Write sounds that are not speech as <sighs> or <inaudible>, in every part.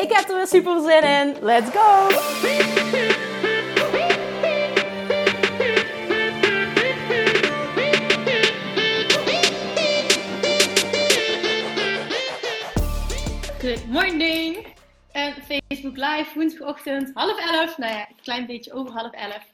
Ik heb er weer super zin in. Let's go! Good morning! En Facebook Live, woensdagochtend, half elf. Nou ja, een klein beetje over half elf.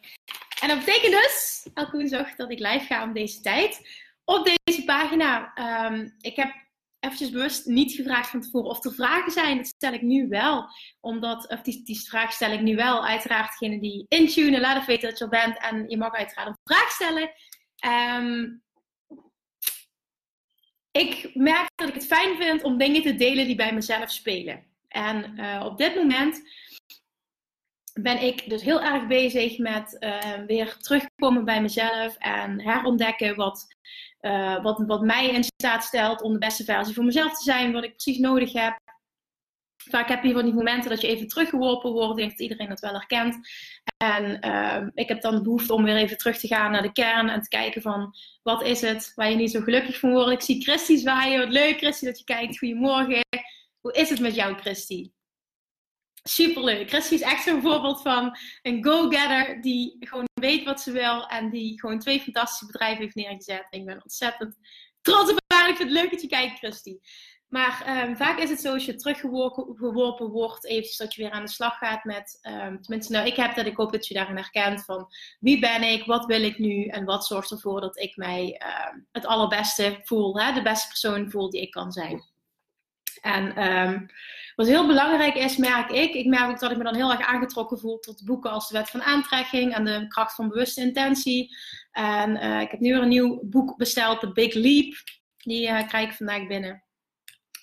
En dat betekent dus, elke woensdag, dat ik live ga om deze tijd. Op deze pagina. Um, ik heb eventjes bewust niet gevraagd van tevoren of er vragen zijn. Dat stel ik nu wel. Omdat, die, vraag stel ik nu wel. Uiteraard degene die intunen, laat even weten dat je er bent. En je mag uiteraard een vraag stellen. Um, ik merk dat ik het fijn vind om dingen te delen die bij mezelf spelen. En uh, op dit moment ben ik dus heel erg bezig met uh, weer terugkomen bij mezelf en herontdekken wat, uh, wat, wat mij in staat stelt om de beste versie voor mezelf te zijn, wat ik precies nodig heb. Vaak heb je van die momenten dat je even teruggeworpen wordt. Ik dat iedereen dat wel herkent. En uh, ik heb dan de behoefte om weer even terug te gaan naar de kern en te kijken van wat is het waar je niet zo gelukkig van wordt. Ik zie Christy zwaaien. Wat leuk Christy dat je kijkt. Goedemorgen. Hoe is het met jou Christy? Superleuk. Christy is echt zo'n voorbeeld van een go-getter die gewoon weet wat ze wil en die gewoon twee fantastische bedrijven heeft neergezet. ik ben ontzettend trots op haar. Ik vind het leuk dat je kijkt, Christy. Maar um, vaak is het zo als je teruggeworpen wordt, eventjes dat je weer aan de slag gaat met, um, tenminste nou ik heb dat, ik hoop dat je daarin herkent van wie ben ik, wat wil ik nu en wat zorgt ervoor dat ik mij um, het allerbeste voel, hè? de beste persoon voel die ik kan zijn. En um, wat heel belangrijk is, merk ik, ik merk ook dat ik me dan heel erg aangetrokken voel tot boeken als de Wet van Aantrekking en de Kracht van Bewuste Intentie. En uh, ik heb nu weer een nieuw boek besteld, The Big Leap. Die uh, krijg ik vandaag binnen.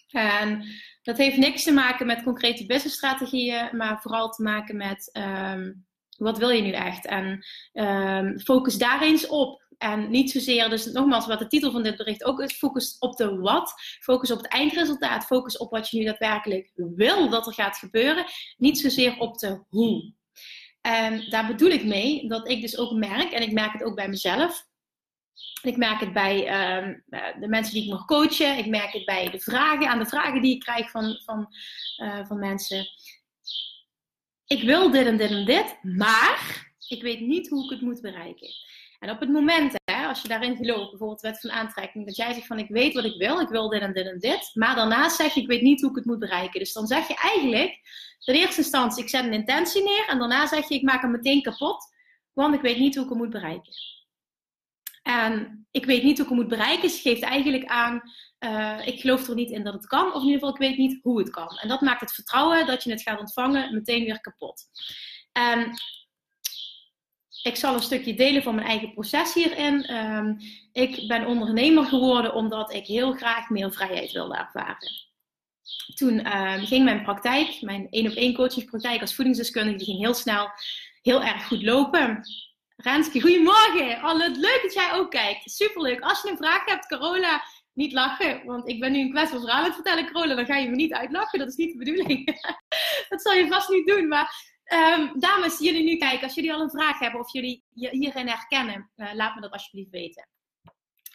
En dat heeft niks te maken met concrete businessstrategieën, maar vooral te maken met um, wat wil je nu echt? En um, focus daar eens op. En niet zozeer, dus nogmaals, wat de titel van dit bericht ook is, focus op de wat. Focus op het eindresultaat. Focus op wat je nu daadwerkelijk wil dat er gaat gebeuren. Niet zozeer op de hoe. En daar bedoel ik mee dat ik dus ook merk, en ik merk het ook bij mezelf. Ik merk het bij um, de mensen die ik mag coachen. Ik merk het bij de vragen, aan de vragen die ik krijg van, van, uh, van mensen. Ik wil dit en dit en dit, maar ik weet niet hoe ik het moet bereiken. En op het moment, hè, als je daarin gelooft, bijvoorbeeld wet van aantrekking, dat jij zegt van ik weet wat ik wil, ik wil dit en dit en dit, maar daarnaast zeg je ik weet niet hoe ik het moet bereiken. Dus dan zeg je eigenlijk, in eerste instantie ik zet een intentie neer en daarna zeg je ik maak hem meteen kapot, want ik weet niet hoe ik hem moet bereiken. En ik weet niet hoe ik hem moet bereiken, dus geeft eigenlijk aan, uh, ik geloof er niet in dat het kan, of in ieder geval ik weet niet hoe het kan. En dat maakt het vertrouwen dat je het gaat ontvangen meteen weer kapot. En ik zal een stukje delen van mijn eigen proces hierin. Um, ik ben ondernemer geworden omdat ik heel graag meer vrijheid wilde ervaren. Toen um, ging mijn praktijk, mijn één op één coachingspraktijk als voedingsdeskundige, die ging heel snel heel erg goed lopen. Renske, goedemorgen. Oh, leuk dat jij ook kijkt. Superleuk. Als je een vraag hebt, Carola, niet lachen. Want ik ben nu een kwestie verhaal aan het vertellen, Carola. Dan ga je me niet uitlachen. Dat is niet de bedoeling. <laughs> dat zal je vast niet doen. Maar Um, dames, jullie nu kijken, als jullie al een vraag hebben of jullie je hierin herkennen, uh, laat me dat alsjeblieft weten.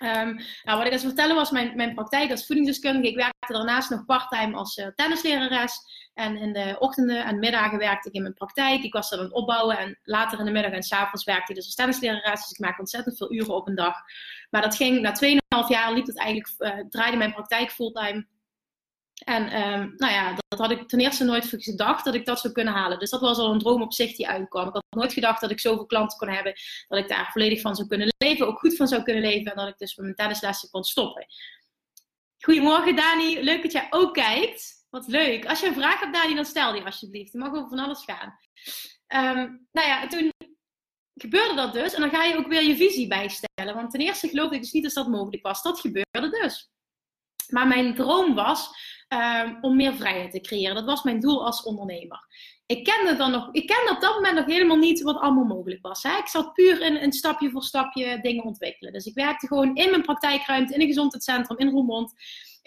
Um, nou, wat ik eens vertellen was mijn, mijn praktijk als voedingsdeskundige. Ik werkte daarnaast nog parttime als uh, tennislerares. En in de ochtenden en middagen werkte ik in mijn praktijk. Ik was dat aan het opbouwen. En later in de middag en s avonds werkte ik dus als tennislerares. Dus ik maak ontzettend veel uren op een dag. Maar dat ging na 2,5 jaar liep het eigenlijk, uh, draaide mijn praktijk fulltime. En um, nou ja, dat had ik ten eerste nooit gedacht dat ik dat zou kunnen halen. Dus dat was al een droom op zich die uitkwam. Ik had nooit gedacht dat ik zoveel klanten kon hebben, dat ik daar volledig van zou kunnen leven, ook goed van zou kunnen leven en dat ik dus met mijn tennislessen kon stoppen. Goedemorgen Dani, leuk dat jij ook kijkt. Wat leuk. Als je een vraag hebt Dani, dan stel die alsjeblieft. Je mag over van alles gaan. Um, nou ja, toen gebeurde dat dus en dan ga je ook weer je visie bijstellen. Want ten eerste geloofde ik dus niet dat dat mogelijk was. Dat gebeurde dus. Maar mijn droom was ehm, om meer vrijheid te creëren. Dat was mijn doel als ondernemer. Ik kende, dan nog, ik kende op dat moment nog helemaal niet wat allemaal mogelijk was. Ik zat puur in een stapje voor stapje dingen ontwikkelen. Dus ik werkte gewoon in mijn praktijkruimte, in een gezondheidscentrum in Roermond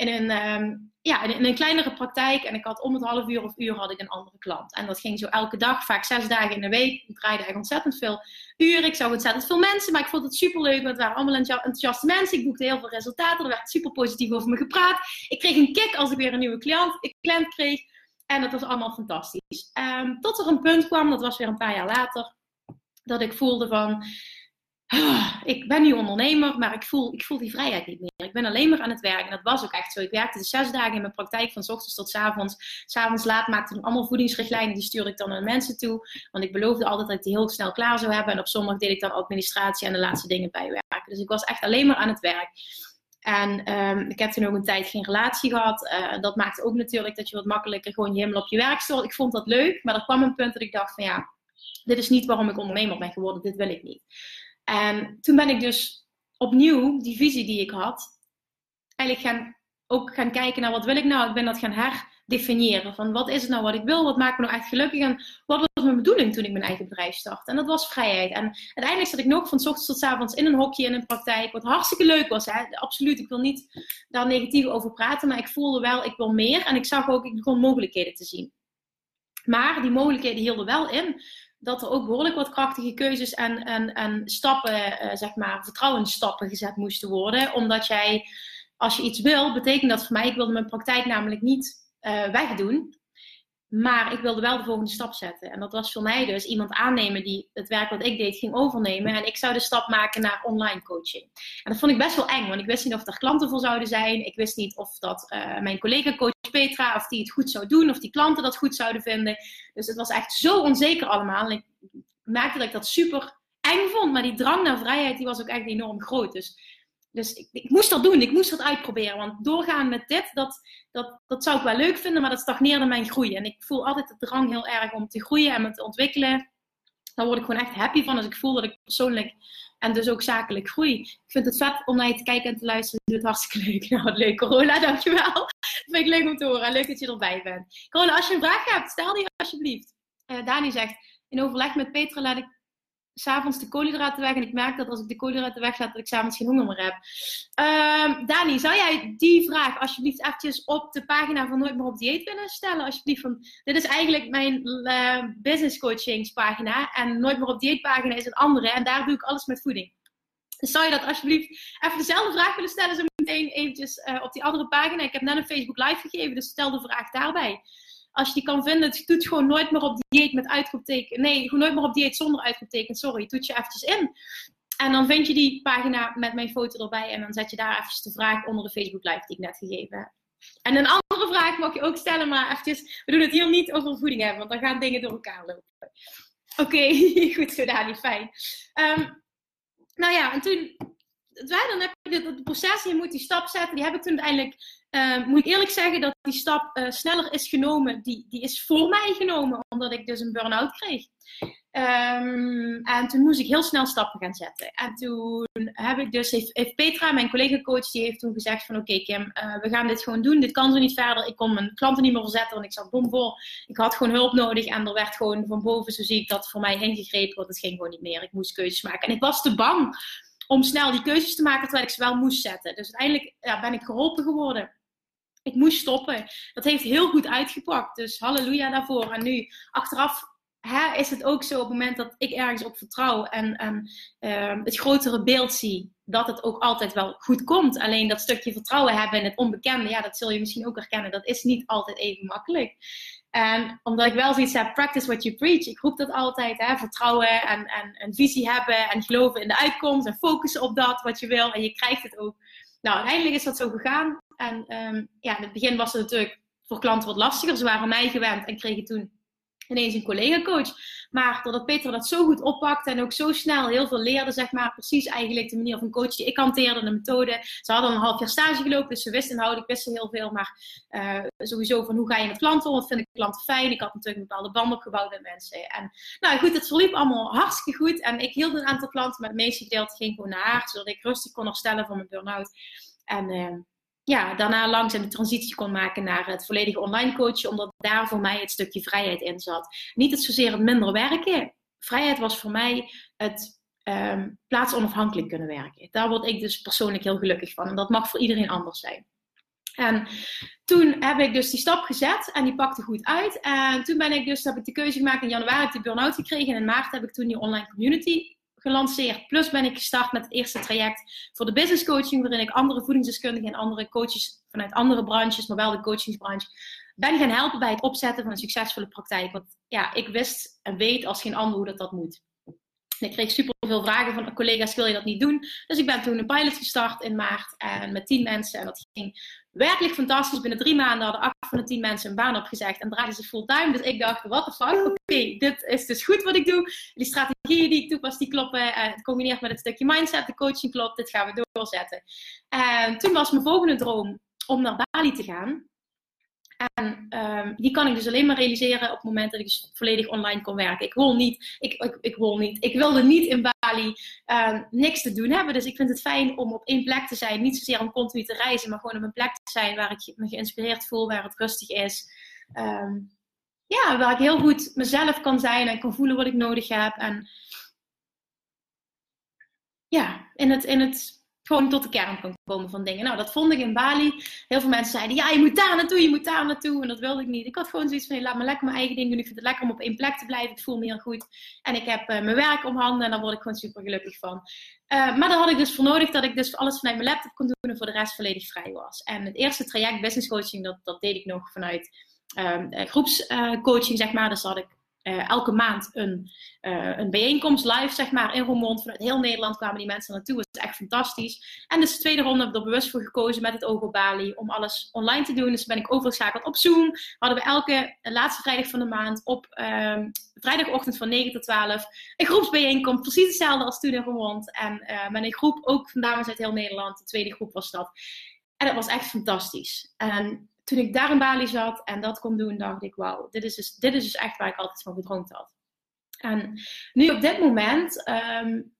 in een, um, ja, in, een kleinere praktijk. En ik had om het half uur of uur had ik een andere klant. En dat ging zo elke dag, vaak zes dagen in de week. Ik draaide echt ontzettend veel uren. Ik zag ontzettend veel mensen, maar ik vond het super leuk. Want het waren allemaal enthousiaste mensen. Ik boekte heel veel resultaten. Er werd super positief over me gepraat. Ik kreeg een kick als ik weer een nieuwe cliënt, een cliënt kreeg. En dat was allemaal fantastisch. Um, tot er een punt kwam, dat was weer een paar jaar later, dat ik voelde van <sighs> ik ben nu ondernemer, maar ik voel, ik voel die vrijheid niet meer. Ik ben alleen maar aan het werken. En dat was ook echt zo. Ik werkte de zes dagen in mijn praktijk, van s ochtends tot s avonds. S'avonds laat maakte ik allemaal voedingsrichtlijnen, die stuurde ik dan aan mensen toe. Want ik beloofde altijd dat ik die heel snel klaar zou hebben. En op zondag deed ik dan administratie en de laatste dingen bijwerken. Dus ik was echt alleen maar aan het werk. En um, ik heb toen ook een tijd geen relatie gehad. Uh, dat maakte ook natuurlijk dat je wat makkelijker gewoon je helemaal op je werk stond. Ik vond dat leuk, maar er kwam een punt dat ik dacht van ja, dit is niet waarom ik ondernemer ben geworden. Dit wil ik niet. En toen ben ik dus opnieuw die visie die ik had, eigenlijk gaan, ook gaan kijken naar wat wil ik nou. Ik ben dat gaan herdefiniëren. Van wat is het nou wat ik wil? Wat maakt me nou echt gelukkig? En wat was mijn bedoeling toen ik mijn eigen bedrijf startte? En dat was vrijheid. En uiteindelijk zat ik nog van s ochtends tot s avonds in een hokje in een praktijk. Wat hartstikke leuk was. Hè? Absoluut. Ik wil niet daar negatief over praten. Maar ik voelde wel, ik wil meer. En ik zag ook, ik begon mogelijkheden te zien. Maar die mogelijkheden hielden wel in dat er ook behoorlijk wat krachtige keuzes en, en, en stappen, uh, zeg maar, vertrouwensstappen gezet moesten worden. Omdat jij, als je iets wil, betekent dat voor mij, ik wilde mijn praktijk namelijk niet uh, wegdoen. Maar ik wilde wel de volgende stap zetten. En dat was voor mij dus iemand aannemen die het werk wat ik deed ging overnemen. En ik zou de stap maken naar online coaching. En dat vond ik best wel eng, want ik wist niet of er klanten voor zouden zijn. Ik wist niet of dat uh, mijn collega coach Petra, of die het goed zou doen, of die klanten dat goed zouden vinden. Dus het was echt zo onzeker allemaal. En ik merkte dat ik dat super eng vond. Maar die drang naar vrijheid, die was ook echt enorm groot. Dus dus ik, ik, moest dat doen, ik moest dat uitproberen. Want doorgaan met dit, dat, dat, dat zou ik wel leuk vinden, maar dat stagneerde mijn groei. En ik voel altijd de drang heel erg om te groeien en me te ontwikkelen. Daar word ik gewoon echt happy van als ik voel dat ik persoonlijk en dus ook zakelijk groei. Ik vind het vet om naar je te kijken en te luisteren. Ik doe het hartstikke <laughs> leuk. Nou, wat leuk, Corolla, dankjewel. Dat vind ik leuk om te horen. Leuk dat je erbij bent. Corolla, als je een vraag hebt, stel die alsjeblieft. Uh, Dani zegt, in overleg met Petra laat ik s'avonds de koolhydraten weg. En ik merk dat als ik de koolhydraten weglaat, dat ik s'avonds geen honger meer heb. Uh, Dani, zou jij die vraag alsjeblieft eventjes op de pagina van Nooit meer op dieet willen stellen? Alsjeblieft, van, dit is eigenlijk mijn uh, business coachingspagina. En Nooit meer op dieet pagina is een andere. En daar doe ik alles met voeding. Dus zou je dat alsjeblieft even dezelfde vraag willen stellen, zo meteen eventjes uh, op die andere pagina. Ik heb net een Facebook live gegeven, dus stel de vraag daarbij als je die kan vinden, doet gewoon nooit meer op dieet met uitroepteken. Nee, gewoon nooit meer op dieet zonder uitroepteken. Sorry, doet je eventjes in. En dan vind je die pagina met mijn foto erbij. En dan zet je daar eventjes de vraag onder de Facebook live die ik net gegeven heb. En een andere vraag mag je ook stellen, maar eventjes, we doen het hier niet over voeding hebben, want dan gaan dingen door elkaar lopen. Oké, <laughs> goed zo, Dani, fijn. Um, nou ja, en toen, dan heb je het proces, je moet die stap zetten, die heb ik toen uiteindelijk uh, moet ik eerlijk zeggen dat die stap uh, sneller is genomen. Die, die is voor mij genomen, omdat ik dus een burn-out kreeg. Um, en toen moest ik heel snel stappen gaan zetten. En toen heb ik dus, heeft, Petra, mijn collega-coach, die heeft toen gezegd van oké Kim, uh, we gaan dit gewoon doen. Dit kan zo niet verder. Ik kon mijn klanten niet meer verzetten, want ik zat bomvol. Ik had gewoon hulp nodig en er werd gewoon van boven, zo zie ik dat, voor mij ingegrepen. Want het ging gewoon niet meer. Ik moest keuzes maken. En ik was te bang om snel die keuzes te maken terwijl ik ze wel moest zetten. Dus uiteindelijk ja, ben ik geholpen geworden ik moest stoppen. Dat heeft heel goed uitgepakt. Dus halleluja daarvoor. En nu, achteraf hè, is het ook zo op het moment dat ik ergens op vertrouw en, uh, het grotere beeld zie, dat het ook altijd wel goed komt. Alleen dat stukje vertrouwen hebben in het onbekende, ja, dat zul je misschien ook herkennen. Dat is niet altijd even makkelijk. En omdat ik wel zoiets heb, practice what you preach. Ik roep dat altijd, hè, vertrouwen en, en een visie hebben en geloven in de uitkomst en focussen op dat wat je wil. En je krijgt het ook. Nou, uiteindelijk is dat zo gegaan. En um, ja, in het begin was het natuurlijk voor klanten wat lastiger. Ze waren mij gewend en kregen toen ineens een collega-coach. Maar doordat Peter dat zo goed oppakte en ook zo snel heel veel leerde, zeg maar, precies eigenlijk de manier van coach die ik hanteerde, de methode. Ze hadden een half jaar stage gelopen, dus ze wisten inhoudelijk wist heel veel. Maar uh, sowieso van hoe ga je met klanten om, wat vinden klanten fijn. Ik had natuurlijk een bepaalde band opgebouwd met mensen. En nou goed, het verliep allemaal hartstikke goed. En ik hield een aantal klanten, maar het meeste gedeelte ging gewoon naar haar, zodat ik rustig kon herstellen van mijn burn-out. En uh, ja, daarna langzaam de transitie kon maken naar het volledige online coachen, omdat daar voor mij het stukje vrijheid in zat. Niet het zozeer het minder werken. Vrijheid was voor mij het um, plaatsonafhankelijk kunnen werken. Daar word ik dus persoonlijk heel gelukkig van. En dat mag voor iedereen anders zijn. En toen heb ik dus die stap gezet en die pakte goed uit. En toen ben ik dus, heb ik de keuze gemaakt in januari, heb ik die burn-out gekregen. En in maart heb ik toen die online community gelanceerd. Plus ben ik gestart met het eerste traject voor de business coaching, waarin ik andere voedingsdeskundigen en andere coaches vanuit andere branches, maar wel de coachingsbranche, ben gaan helpen bij het opzetten van een succesvolle praktijk. Want ja, ik wist en weet als geen ander hoe dat, dat moet. ik kreeg super veel vragen van collega's, wil je dat niet doen? Dus ik ben toen een pilot gestart in maart en met tien mensen. En dat ging werkelijk fantastisch. Binnen drie maanden hadden acht van de tien mensen een baan opgezegd en draaiden ze fulltime. Dus ik dacht, wat de fuck? Oké, dit is dus goed wat ik doe. Die strategieën die ik toepas, die kloppen. En het combineert met het stukje mindset, de coaching klopt. Dit gaan we doorzetten. En toen was mijn volgende droom om naar Bali te gaan. En um, die kan ik dus alleen maar realiseren op het moment dat ik dus volledig online kon werken. Ik wil niet, ik, ik, ik wil niet, ik wilde niet in Bali uh, niks te doen hebben. Dus ik vind het fijn om op één plek te zijn. Niet zozeer om continu te reizen, maar gewoon op een plek te zijn waar ik me geïnspireerd voel, waar het rustig is. Um, ja, waar ik heel goed mezelf kan zijn en kan voelen wat ik nodig heb. En ja, in het, in het gewoon tot de kern kan komen van dingen. Nou, dat vond ik in Bali. Heel veel mensen zeiden, ja, je moet daar naartoe, je moet daar naartoe. En dat wilde ik niet. Ik had gewoon zoiets van, laat me lekker mijn eigen ding doen. Ik vind het lekker om op één plek te blijven. Ik voel me heel goed. En ik heb uh, mijn werk om handen en daar word ik gewoon super gelukkig van. Uh, maar daar had ik dus voor nodig dat ik dus alles vanuit mijn laptop kon doen en voor de rest volledig vrij was. En het eerste traject business coaching, dat, dat deed ik nog vanuit um, groepscoaching, zeg maar. Dus had ik uh, elke maand een, uh, een bijeenkomst live, zeg maar, in Roermond. Vanuit heel Nederland kwamen die mensen naartoe. Het is echt fantastisch. En dus de tweede ronde heb ik er bewust voor gekozen met het oog op Bali om alles online te doen. Dus ben ik overgeschakeld op Zoom. Hadden we elke laatste vrijdag van de maand op uh, vrijdagochtend van 9 tot 12 een groepsbijeenkomst. Precies hetzelfde als toen in Roermond. En uh, met een groep, ook van dames uit heel Nederland. De tweede groep was dat. En dat was echt fantastisch. Toen ik daar in Bali zat en dat kon doen, dacht ik, wauw, dit, is dus, dit is dus echt waar ik altijd van gedroomd had. En nu op dit moment, um,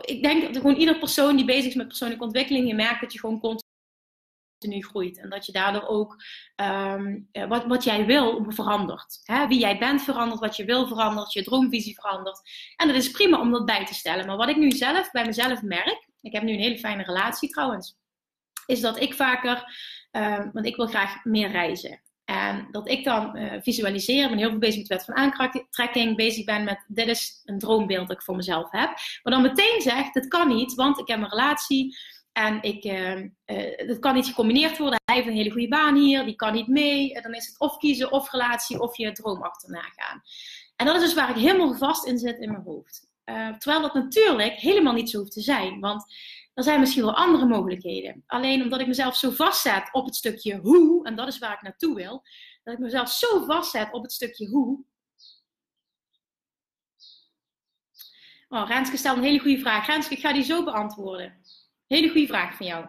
ik denk dat gewoon ieder persoon die bezig is met persoonlijke ontwikkeling, je merkt dat je gewoon continu groeit. En dat je daardoor ook um, wat, wat jij wil verandert. Hè? Wie jij bent verandert, wat je wil verandert, je droomvisie verandert. En dat is prima om dat bij te stellen. Maar wat ik nu zelf bij mezelf merk, ik heb nu een hele fijne relatie trouwens, is dat ik vaker Ehm, want ik wil graag meer reizen. En dat ik dan uh, visualiseer, ben heel veel bezig met de wet van aantrekking, bezig ben met dit is een droombeeld dat ik voor mezelf heb. Maar dan meteen zegt, het kan niet, want ik heb een relatie en ik, uh, uh, dat kan niet gecombineerd worden. Hij heeft een hele goede baan hier, die kan niet mee. Dan is het of kiezen, of relatie, of je droom achterna gaan. En dat is dus waar ik helemaal vast in zit in mijn hoofd. terwijl dat natuurlijk helemaal niet zo hoeft te zijn. Want er zijn misschien wel andere mogelijkheden. Alleen omdat ik mezelf zo vastzet op het stukje hoe, en dat is waar ik naartoe wil, dat ik mezelf zo vastzet op het stukje hoe. Oh, Renske stelt een hele goede vraag. Renske, ik ga die zo beantwoorden. Hele goede vraag van jou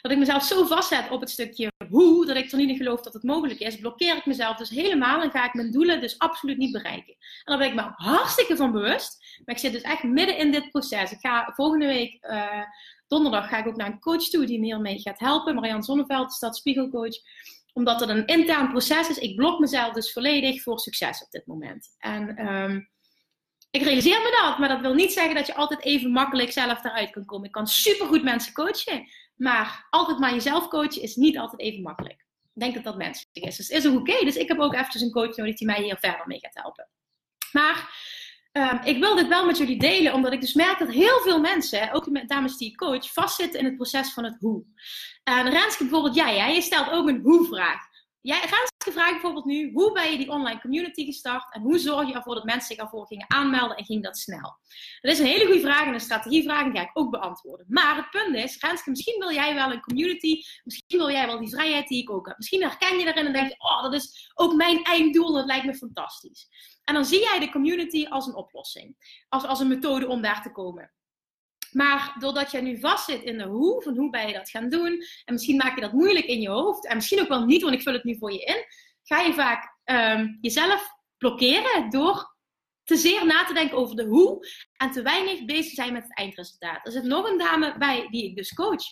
dat ik mezelf zo vastzet op het stukje hoe, dat ik er niet in geloof dat het mogelijk is, blokkeer ik mezelf dus helemaal en ga ik mijn doelen dus absoluut niet bereiken. En daar ben ik me hartstikke van bewust. Maar ik zit dus echt midden in dit proces. Ik ga volgende week, uh, donderdag, ga ik ook naar een coach toe die me hiermee gaat helpen. Marianne Zonneveld, Stadspiegelcoach. Omdat het een intern proces is. Ik blok mezelf dus volledig voor succes op dit moment. En um, ik realiseer me dat, maar dat wil niet zeggen dat je altijd even makkelijk zelf eruit kan komen. Ik kan supergoed mensen coachen. Maar altijd maar jezelf coachen is niet altijd even makkelijk. Ik denk dat dat menselijk is. Dus is ook oké. Dus ik heb ook eventjes een coach nodig die mij hier verder mee gaat helpen. Maar um, ik wil dit wel met jullie delen, omdat ik dus merk dat heel veel mensen, ook de dames die ik coach, vastzitten in het proces van het hoe. En Renske bijvoorbeeld, jij, jij stelt ook een hoe-vraag. Jij gaat vraag bijvoorbeeld nu, hoe ben je die online community gestart en hoe zorg je ervoor dat mensen zich ervoor gingen aanmelden en ging dat snel? Dat is een hele goede vraag en een strategievraag ga ik ook beantwoorden. Maar het punt is, misschien wil jij wel een community, misschien wil jij wel die vrijheid die ik ook heb. Misschien herken je daarin en denk je, oh, dat is ook mijn einddoel, dat lijkt me fantastisch. En dan zie jij de community als een oplossing, als, als een methode om daar te komen. Maar doordat je nu vastzit in de hoe, van hoe ben je dat gaan doen, en misschien maak je dat moeilijk in je hoofd, en misschien ook wel niet, want ik vul het nu voor je in, ga je vaak um, jezelf blokkeren door te zeer na te denken over de hoe en te weinig bezig zijn met het eindresultaat. Er zit nog een dame bij die ik dus coach.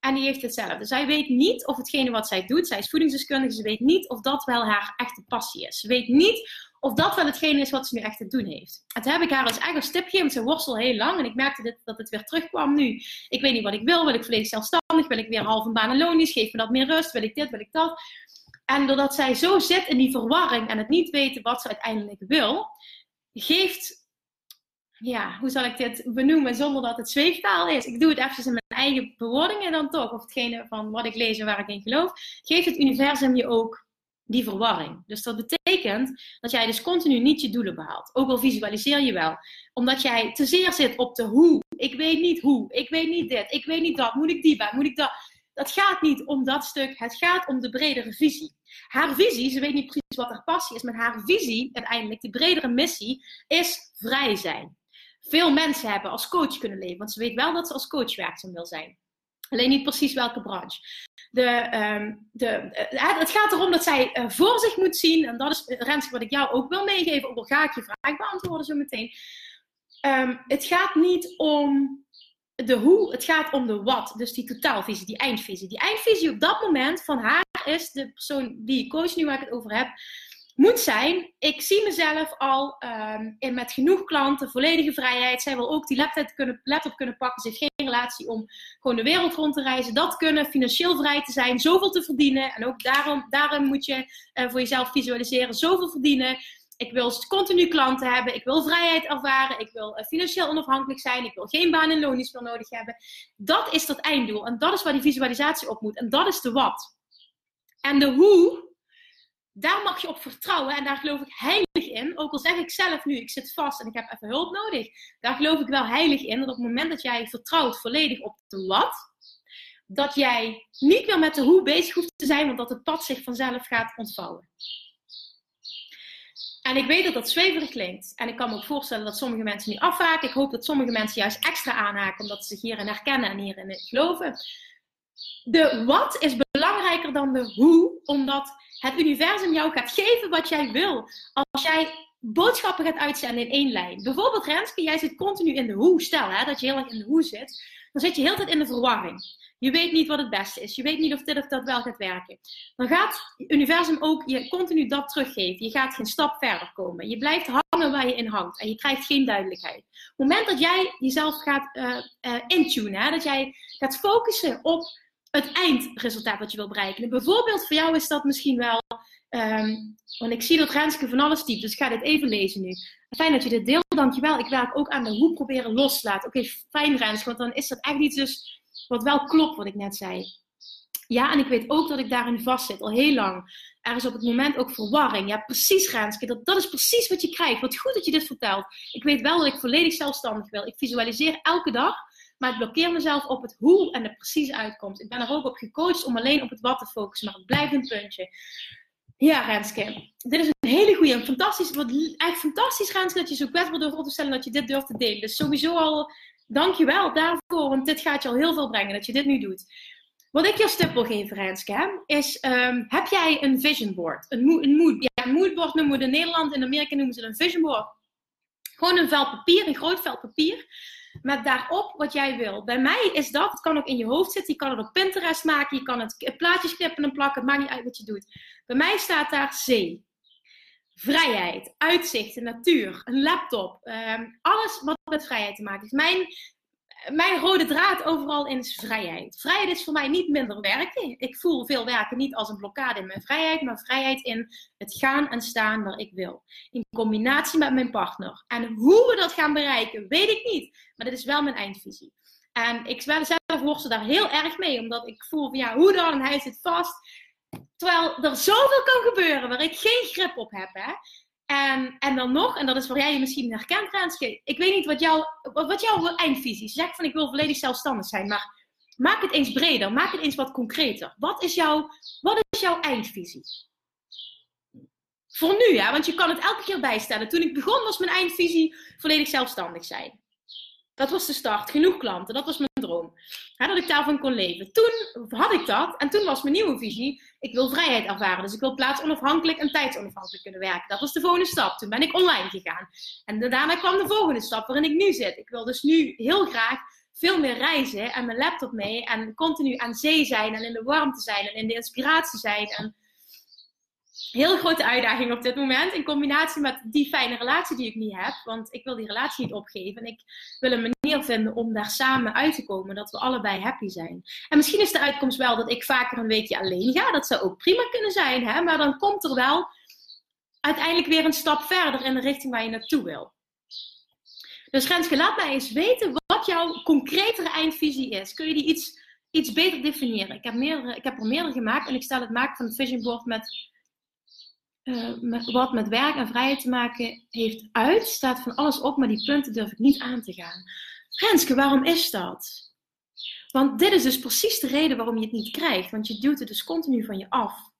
En die heeft hetzelfde. Zij weet niet of hetgene wat zij doet, zij is voedingsdeskundige, ze weet niet of dat wel haar echte passie is. Ze weet niet of dat wel hetgene is wat ze nu echt te doen heeft. En toen heb ik haar als eigen stip gegeven, ze worstel heel lang. En ik merkte dat het weer terugkwam nu. Ik weet niet wat ik wil. Wil ik volledig zelfstandig? Wil ik weer half een baan en loon? Geef me dat meer rust? Wil ik dit? Wil ik dat? En doordat zij zo zit in die verwarring en het niet weten wat ze uiteindelijk wil, geeft ja, hoe zal ik dit benoemen zonder dat het zweeftaal is? Ik doe het even in mijn eigen bewoordingen dan toch, of hetgene van wat ik lees en waar ik in geloof. Geeft het universum je ook die verwarring. Dus dat betekent dat jij dus continu niet je doelen behaalt. Ook al visualiseer je wel. Omdat jij te zeer zit op de hoe. Ik weet niet hoe. Ik weet niet dit. Ik weet niet dat. Moet ik die bij? Moet ik dat? Dat gaat niet om dat stuk. Het gaat om de bredere visie. Haar visie, ze weet niet precies wat haar passie is, maar haar visie, uiteindelijk, die bredere missie, is vrij zijn veel mensen hebben als coach kunnen leven. Want ze weet wel dat ze als coach werkzaam wil zijn. Alleen niet precies welke branche. De, um, de, uh, het gaat erom dat zij uh, voor zich moet zien. En dat is, Renske, wat ik jou ook wil meegeven. Ook al ga ik je vraag beantwoorden zo meteen. Um, het gaat niet om de hoe, het gaat om de wat. Dus die totaalvisie, die eindvisie. Die eindvisie op dat moment van haar is de persoon die coach nu waar ik het over heb moet zijn. Ik zie mezelf al um, in, met genoeg klanten, volledige vrijheid. Zij wil ook die laptop kunnen, laptop kunnen pakken. Ze geen relatie om gewoon de wereld rond te reizen. Dat kunnen, financieel vrij te zijn, zoveel te verdienen. En ook daarom, daarom moet je uh, voor jezelf visualiseren, zoveel verdienen. Ik wil continu klanten hebben. Ik wil vrijheid ervaren. Ik wil uh, financieel onafhankelijk zijn. Ik wil geen baan en loon meer nodig hebben. Dat is dat einddoel. En dat is waar die visualisatie op moet. En dat is de wat. En de hoe daar mag je op vertrouwen en daar geloof ik heilig in. Ook al zeg ik zelf nu, ik zit vast en ik heb even hulp nodig. Daar geloof ik wel heilig in dat op het moment dat jij vertrouwt volledig op de wat, dat jij niet meer met de hoe bezig hoeft te zijn, want dat het pad zich vanzelf gaat ontvouwen. En ik weet dat dat zweverig klinkt. En ik kan me ook voorstellen dat sommige mensen nu afhaken. Ik hoop dat sommige mensen juist extra aanhaken, omdat ze zich hierin herkennen en hierin geloven. De wat is dan de hoe, omdat het universum jou gaat geven wat jij wil. Als jij boodschappen gaat uitzenden in één lijn. Bijvoorbeeld Renske, jij zit continu in de hoe. Stel hè, dat je heel erg in de hoe zit. Dan zit je heel tijd in de verwarring. Je weet niet wat het beste is. Je weet niet of dit of dat wel gaat werken. Dan gaat het universum ook je continu dat teruggeven. Je gaat geen stap verder komen. Je blijft hangen waar je in hangt. En je krijgt geen duidelijkheid. Op het moment dat jij jezelf gaat uh, intunen. dat jij gaat focussen op het eindresultaat wat je wil bereiken. bijvoorbeeld voor jou is dat misschien wel, um, want ik zie dat Renske van alles typt, dus ik ga dit even lezen nu. Fijn dat je dit deelt, dankjewel. Ik werk ook aan de hoe proberen loslaten. Oké, fijn Renske, want dan is dat echt iets dus wat wel klopt wat ik net zei. Ja, en ik weet ook dat ik daarin vastzit, al heel lang. Er is op het moment ook verwarring. Ja, precies Renske, dat, dat is precies wat je krijgt. Wat goed dat je dit vertelt. Ik weet wel dat ik volledig zelfstandig wil. Ik visualiseer elke dag maar ik blokkeer mezelf op het hoe en de precies uitkomt. Ik ben er ook op gecoacht om alleen op het wat te focussen, maar het blijft een puntje. Ja, Renske. Dit is een hele goede en fantastisch. Wat echt fantastisch, Renske, dat je zo kwetsbaar durft op te stellen dat je dit durft te delen. Dus sowieso al, dankjewel daarvoor, want dit gaat je al heel veel brengen dat je dit nu doet. Wat ik je als wil geven, Renske, is: um, heb jij een vision board? Een, mood, een moodboard noemen we in Nederland, in Amerika noemen ze het een vision board. Gewoon een vel papier, een groot vel papier met daarop wat jij wil. Bij mij is dat, het kan ook in je hoofd zitten, je kan het op Pinterest maken, je kan het plaatjes knippen en plakken, het maakt niet uit wat je doet. Bij mij staat daar zee. Vrijheid, uitzicht, natuur, een laptop, ehm, alles wat met vrijheid te maken heeft. Mijn mijn rode draad overal in is vrijheid. Vrijheid is voor mij niet minder werken. Ik voel veel werken niet als een blokkade in mijn vrijheid, maar vrijheid in het gaan en staan waar ik wil. In combinatie met mijn partner. En hoe we dat gaan bereiken, weet ik niet. Maar dit is wel mijn eindvisie. En ik zelf worstel daar heel erg mee, omdat ik voel van ja, hoe dan? Hij zit vast. Terwijl er zoveel kan gebeuren waar ik geen grip op heb. Hè? En, en dan nog, en dat is waar jij je misschien herkent, Renske. Ik weet niet wat, wat jouw eindvisie is. Zeg van ik wil volledig zelfstandig zijn, maar maak het eens breder. Maak het eens wat concreter. Wat is, jouw, wat is jouw eindvisie? Voor nu, ja, want je kan het elke keer bijstellen. Toen ik begon was mijn eindvisie volledig zelfstandig zijn. Dat was de start. Genoeg klanten. Dat was mijn droom. dat ik daarvan kon leven. Toen had ik dat. En toen was mijn nieuwe visie. Ik wil vrijheid ervaren. Dus ik wil plaatsonafhankelijk en tijdsonafhankelijk kunnen werken. Dat was de volgende stap. Toen ben ik online gegaan. En daarna kwam de volgende stap waarin ik nu zit. Ik wil dus nu heel graag veel meer reizen en mijn laptop mee en continu aan zee zijn en in de warmte zijn en in de inspiratie zijn. En heel grote uitdaging op dit moment in combinatie met die fijne relatie die ik niet heb, want ik wil die relatie niet opgeven en ik wil een manier vinden om daar samen uit te komen, dat we allebei happy zijn. En misschien is de uitkomst wel dat ik vaker een weekje alleen ga, dat zou ook prima kunnen zijn, hè? maar dan komt er wel uiteindelijk weer een stap verder in de richting waar je naartoe wil. Dus Renske, laat mij eens weten wat jouw concretere eindvisie is. Kun je die iets, iets beter definiëren? Ik heb, meerdere, ik heb er meerdere gemaakt en ik stel het maken van het vision board met, met, wat met werk en vrijheid te maken heeft uit. Staat van alles op, maar die punten durf ik niet aan te gaan. Renske, waarom is dat? Want dit is dus precies de reden waarom je het niet krijgt. Want je duwt het dus continu van je af.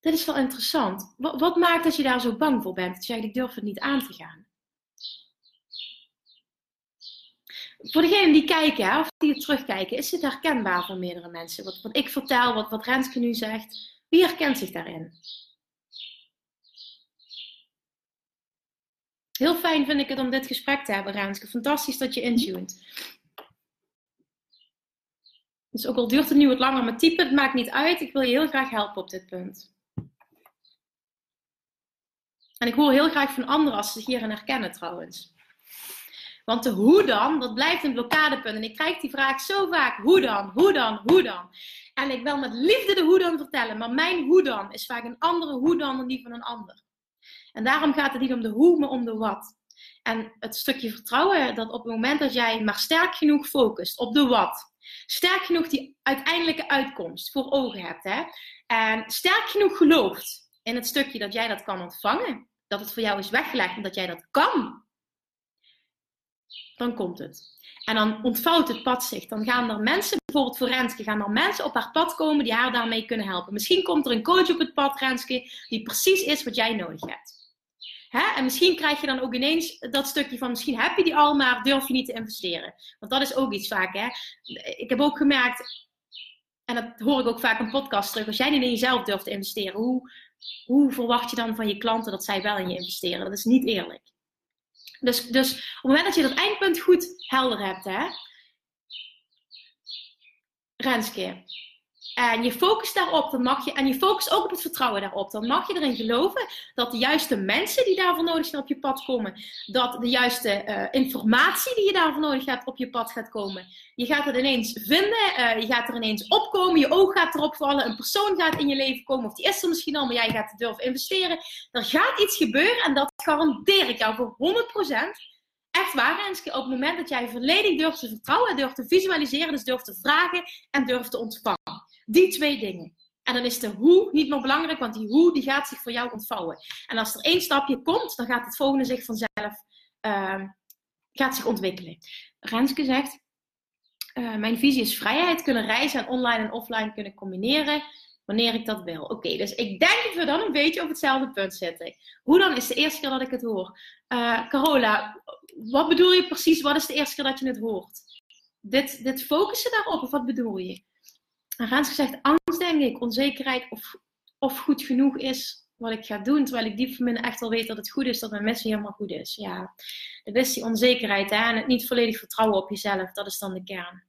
Dit is wel interessant. Wat, wat maakt dat je daar zo bang voor bent? Dat je zegt, ik durf het niet aan te gaan. voor degenen die kijken of die het terugkijken, is het herkenbaar voor meerdere mensen? Wat, wat ik vertel, wat, wat Renske nu zegt, wie herkent zich daarin? Heel fijn vind ik het om dit gesprek te hebben, Renske. Fantastisch dat je intuned. Dus ook al duurt het nu wat langer met typen, het maakt niet uit. Ik wil je heel graag helpen op dit punt. En ik hoor heel graag van anderen als ze zich hierin herkennen trouwens. Want de hoe dan, dat blijft een blokkadepunt. En ik krijg die vraag zo vaak: hoe dan, hoe dan, hoe dan? En ik wil met liefde de hoe dan vertellen, maar mijn hoe dan is vaak een andere hoe dan dan die van een ander. En daarom gaat het niet om de hoe, maar om de wat. En het stukje vertrouwen dat op het moment dat jij maar sterk genoeg focust op de wat, sterk genoeg die uiteindelijke uitkomst voor ogen hebt, hè, en sterk genoeg gelooft in het stukje dat jij dat kan ontvangen, dat het voor jou is weggelegd en dat jij dat kan, dan komt het. En dan ontvouwt het pad zich. Dan gaan er mensen, bijvoorbeeld voor Renske, gaan er mensen op haar pad komen die haar daarmee kunnen helpen. Misschien komt er een coach op het pad, Renske, die precies is wat jij nodig hebt. En misschien krijg je dan ook ineens dat stukje van, misschien heb je die al, maar durf je niet te investeren. Want dat is ook iets vaak. Hè? Ik heb ook gemerkt, en dat hoor ik ook vaak in podcast terug, als jij niet in jezelf durft te investeren, hoe, hoe verwacht je dan van je klanten dat zij wel in je investeren? Dat is niet eerlijk. Dus, dus op het moment dat je dat eindpunt goed helder hebt, hè, Renske, en je focust daarop, dan mag je, en je focust ook op het vertrouwen daarop, dan mag je erin geloven dat de juiste mensen die daarvoor nodig zijn op je pad komen, dat de juiste uh, informatie die je daarvoor nodig hebt op je pad gaat komen. Je gaat het ineens vinden, uh, je gaat er ineens opkomen, je oog gaat erop vallen, een persoon gaat in je leven komen, of die is er misschien al, maar jij gaat durven investeren. Er gaat iets gebeuren en dat garandeer ik jou voor 100%. Echt waar, Renske, op het moment dat jij volledig durft te vertrouwen, durft te visualiseren, dus durft te vragen en durft te ontvangen. Die twee dingen. En dan is de hoe niet meer belangrijk, want die hoe die gaat zich voor jou ontvouwen. En als er één stapje komt, dan gaat het volgende zich vanzelf uh, gaat zich ontwikkelen. Renske zegt, uh, mijn visie is vrijheid, kunnen reizen en online en offline kunnen combineren wanneer ik dat wil. Oké, dus ik denk dat we dan een beetje op hetzelfde punt zitten. Hoe dan is de eerste keer dat ik het hoor? Uh, Carola, wat bedoel je precies? Wat is de eerste keer dat je het hoort? Dit, dit focussen daarop, of wat bedoel je? Rens gezegd, angst denk ik, onzekerheid of, of goed genoeg is wat ik ga doen. Terwijl ik diep van binnen echt wel weet dat het goed is, dat mijn missie helemaal goed is. Ja, dat is die onzekerheid hè? en het niet volledig vertrouwen op jezelf, dat is dan de kern.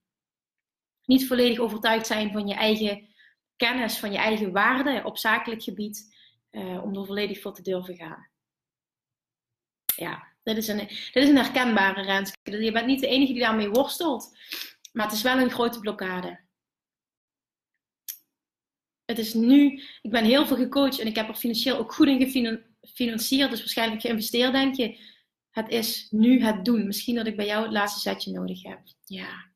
Niet volledig overtuigd zijn van je eigen kennis, van je eigen waarde op zakelijk gebied, uh, om er volledig voor te durven gaan. Ja, dit is een, dit is een herkenbare Renske. Je bent niet de enige die daarmee worstelt, maar het is wel een grote blokkade het is nu, ik ben heel veel gecoacht en ik heb er financieel ook goed in gefinancierd, dus waarschijnlijk geïnvesteerd, denk je. Het is nu het doen. Misschien dat ik bij jou het laatste setje nodig heb. Ja.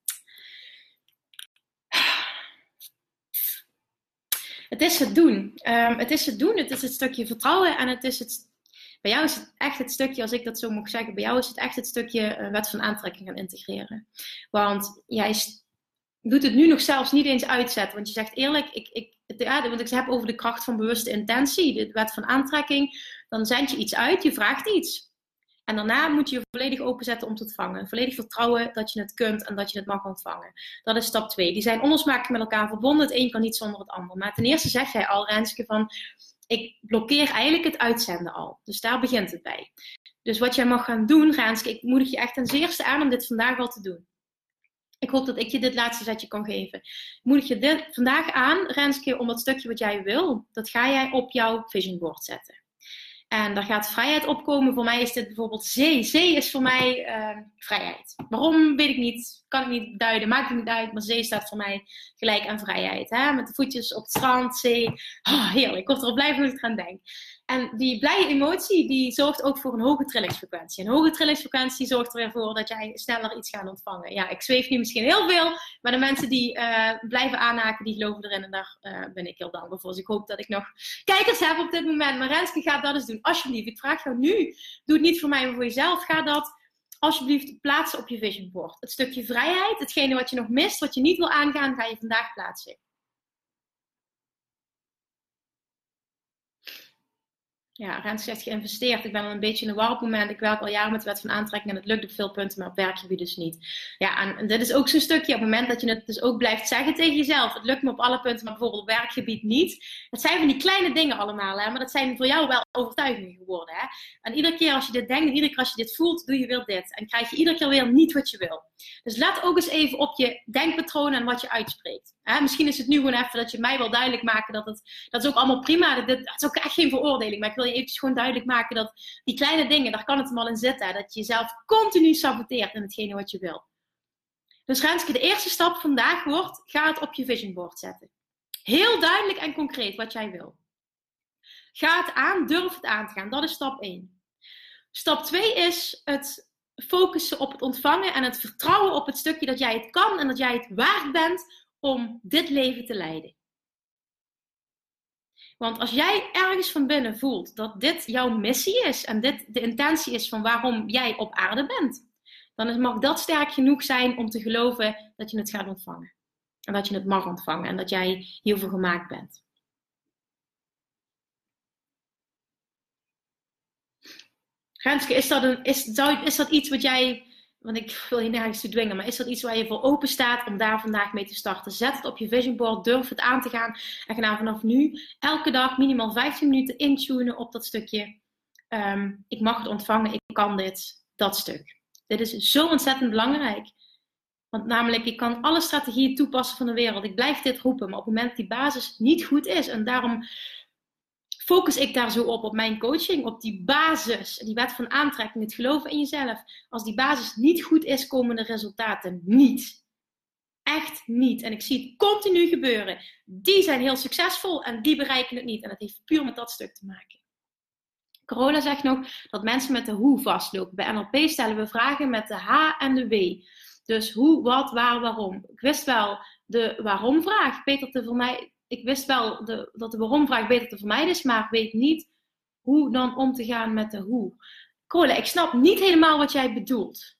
Het is het doen. Um, het is het doen. Het is het stukje vertrouwen en het is het. Bij jou is het echt het stukje, als ik dat zo mag zeggen, bij jou is het echt het stukje uh, wet van aantrekking gaan integreren. Want jij doet het nu nog zelfs niet eens uitzetten. Want je zegt eerlijk, ik, ik, ja, want ik heb over de kracht van bewuste intentie, de wet van aantrekking. Dan zend je iets uit, je vraagt iets. En daarna moet je je volledig openzetten om te ontvangen. Volledig vertrouwen dat je het kunt en dat je het mag ontvangen. Dat is stap 2. Die zijn onlosmakelijk met elkaar verbonden. Het een kan niet zonder het ander. Maar ten eerste zeg jij al, Renske, van ik blokkeer eigenlijk het uitzenden al. Dus daar begint het bij. Dus wat jij mag gaan doen, Renske, ik moedig je echt ten zeerste aan om dit vandaag al te doen. Ik hoop dat ik je dit laatste zetje kan geven. Moedig je dit vandaag aan, Renske, om dat stukje wat jij wil, dat ga jij op jouw vision board zetten. En daar gaat vrijheid opkomen. Voor mij is dit bijvoorbeeld zee. Zee is voor mij uh, vrijheid. Waarom weet ik niet. Kan ik niet duiden. Maakt het niet uit. Maar zee staat voor mij gelijk aan vrijheid. Hè? Met de voetjes op het strand, zee. Oh, heerlijk. Ik word erop blij als ik eraan denk. En die blije emotie, die zorgt ook voor een hoge trillingsfrequentie. Een hoge trillingsfrequentie zorgt er weer voor dat jij sneller iets gaat ontvangen. Ja, ik zweef nu misschien heel veel, maar de mensen die uh, blijven aanhaken, die geloven erin. En daar uh, ben ik heel dankbaar voor. Dus ik hoop dat ik nog kijkers heb op dit moment. Maar Renske, ga dat eens doen. Alsjeblieft, ik vraag jou nu. Doe het niet voor mij, maar voor jezelf. Ga dat alsjeblieft plaatsen op je vision board. Het stukje vrijheid, hetgene wat je nog mist, wat je niet wil aangaan, ga je vandaag plaatsen. Ja, Rens zegt geïnvesteerd. Ik ben al een beetje in een warp moment. Ik werk al jaren met de wet van aantrekking en het lukt op veel punten, maar op werkgebied dus niet. Ja, en dit is ook zo'n stukje op het moment dat je het dus ook blijft zeggen tegen jezelf. Het lukt me op alle punten, maar bijvoorbeeld op werkgebied niet. Het zijn van die kleine dingen allemaal, hè, maar dat zijn voor jou wel overtuigingen geworden. Hè. En iedere keer als je dit denkt en iedere keer als je dit voelt, doe je weer dit. En krijg je iedere keer weer niet wat je wil. Dus let ook eens even op je denkpatronen en wat je uitspreekt. Misschien is het nu gewoon even dat je mij wil duidelijk maken dat het, dat is ook allemaal prima. Dat, is ook echt geen veroordeling, maar ik wil je eventjes gewoon duidelijk maken dat die kleine dingen, daar kan het hem al in zitten. Dat je jezelf continu saboteert in hetgene wat je wil. Dus Renske, de eerste stap vandaag wordt, ga het op je vision board zetten. Heel duidelijk en concreet wat jij wil. Ga het aan, durf het aan te gaan. Dat is stap 1. Stap 2 is het focussen op het ontvangen en het vertrouwen op het stukje dat jij het kan en dat jij het waard bent om dit leven te leiden. Want als jij ergens van binnen voelt dat dit jouw missie is en dit de intentie is van waarom jij op aarde bent, dan mag dat sterk genoeg zijn om te geloven dat je het gaat ontvangen. En dat je het mag ontvangen en dat jij hiervoor gemaakt bent. Renske, is dat, een, is, is dat iets wat jij want ik wil je nergens toe dwingen, maar is dat iets waar je voor open staat om daar vandaag mee te starten? Zet het op je vision board, durf het aan te gaan en ga vanaf nu elke dag minimaal 15 minuten intunen op dat stukje. Ehm, ik mag het ontvangen, ik kan dit, dat stuk. Dit is zo ontzettend belangrijk. Want namelijk, ik kan alle strategieën toepassen van de wereld. Ik blijf dit roepen, maar op het moment dat die basis niet goed is, en daarom focus ik daar zo op, op mijn coaching, op die basis, die wet van aantrekking, het geloven in jezelf. Als die basis niet goed is, komen de resultaten niet. Echt niet. En ik zie het continu gebeuren. Die zijn heel succesvol en die bereiken het niet. En dat heeft puur met dat stuk te maken. Corona zegt nog dat mensen met de hoe vastlopen. Bij NLP stellen we vragen met de H en de W. Dus hoe, wat, waar, waarom. Ik wist wel de waarom vraag. Peter te voor mij ik wist wel de, dat de waarom-vraag beter te vermijden is, maar weet niet hoe dan om te gaan met de hoe. Cole, ik snap niet helemaal wat jij bedoelt.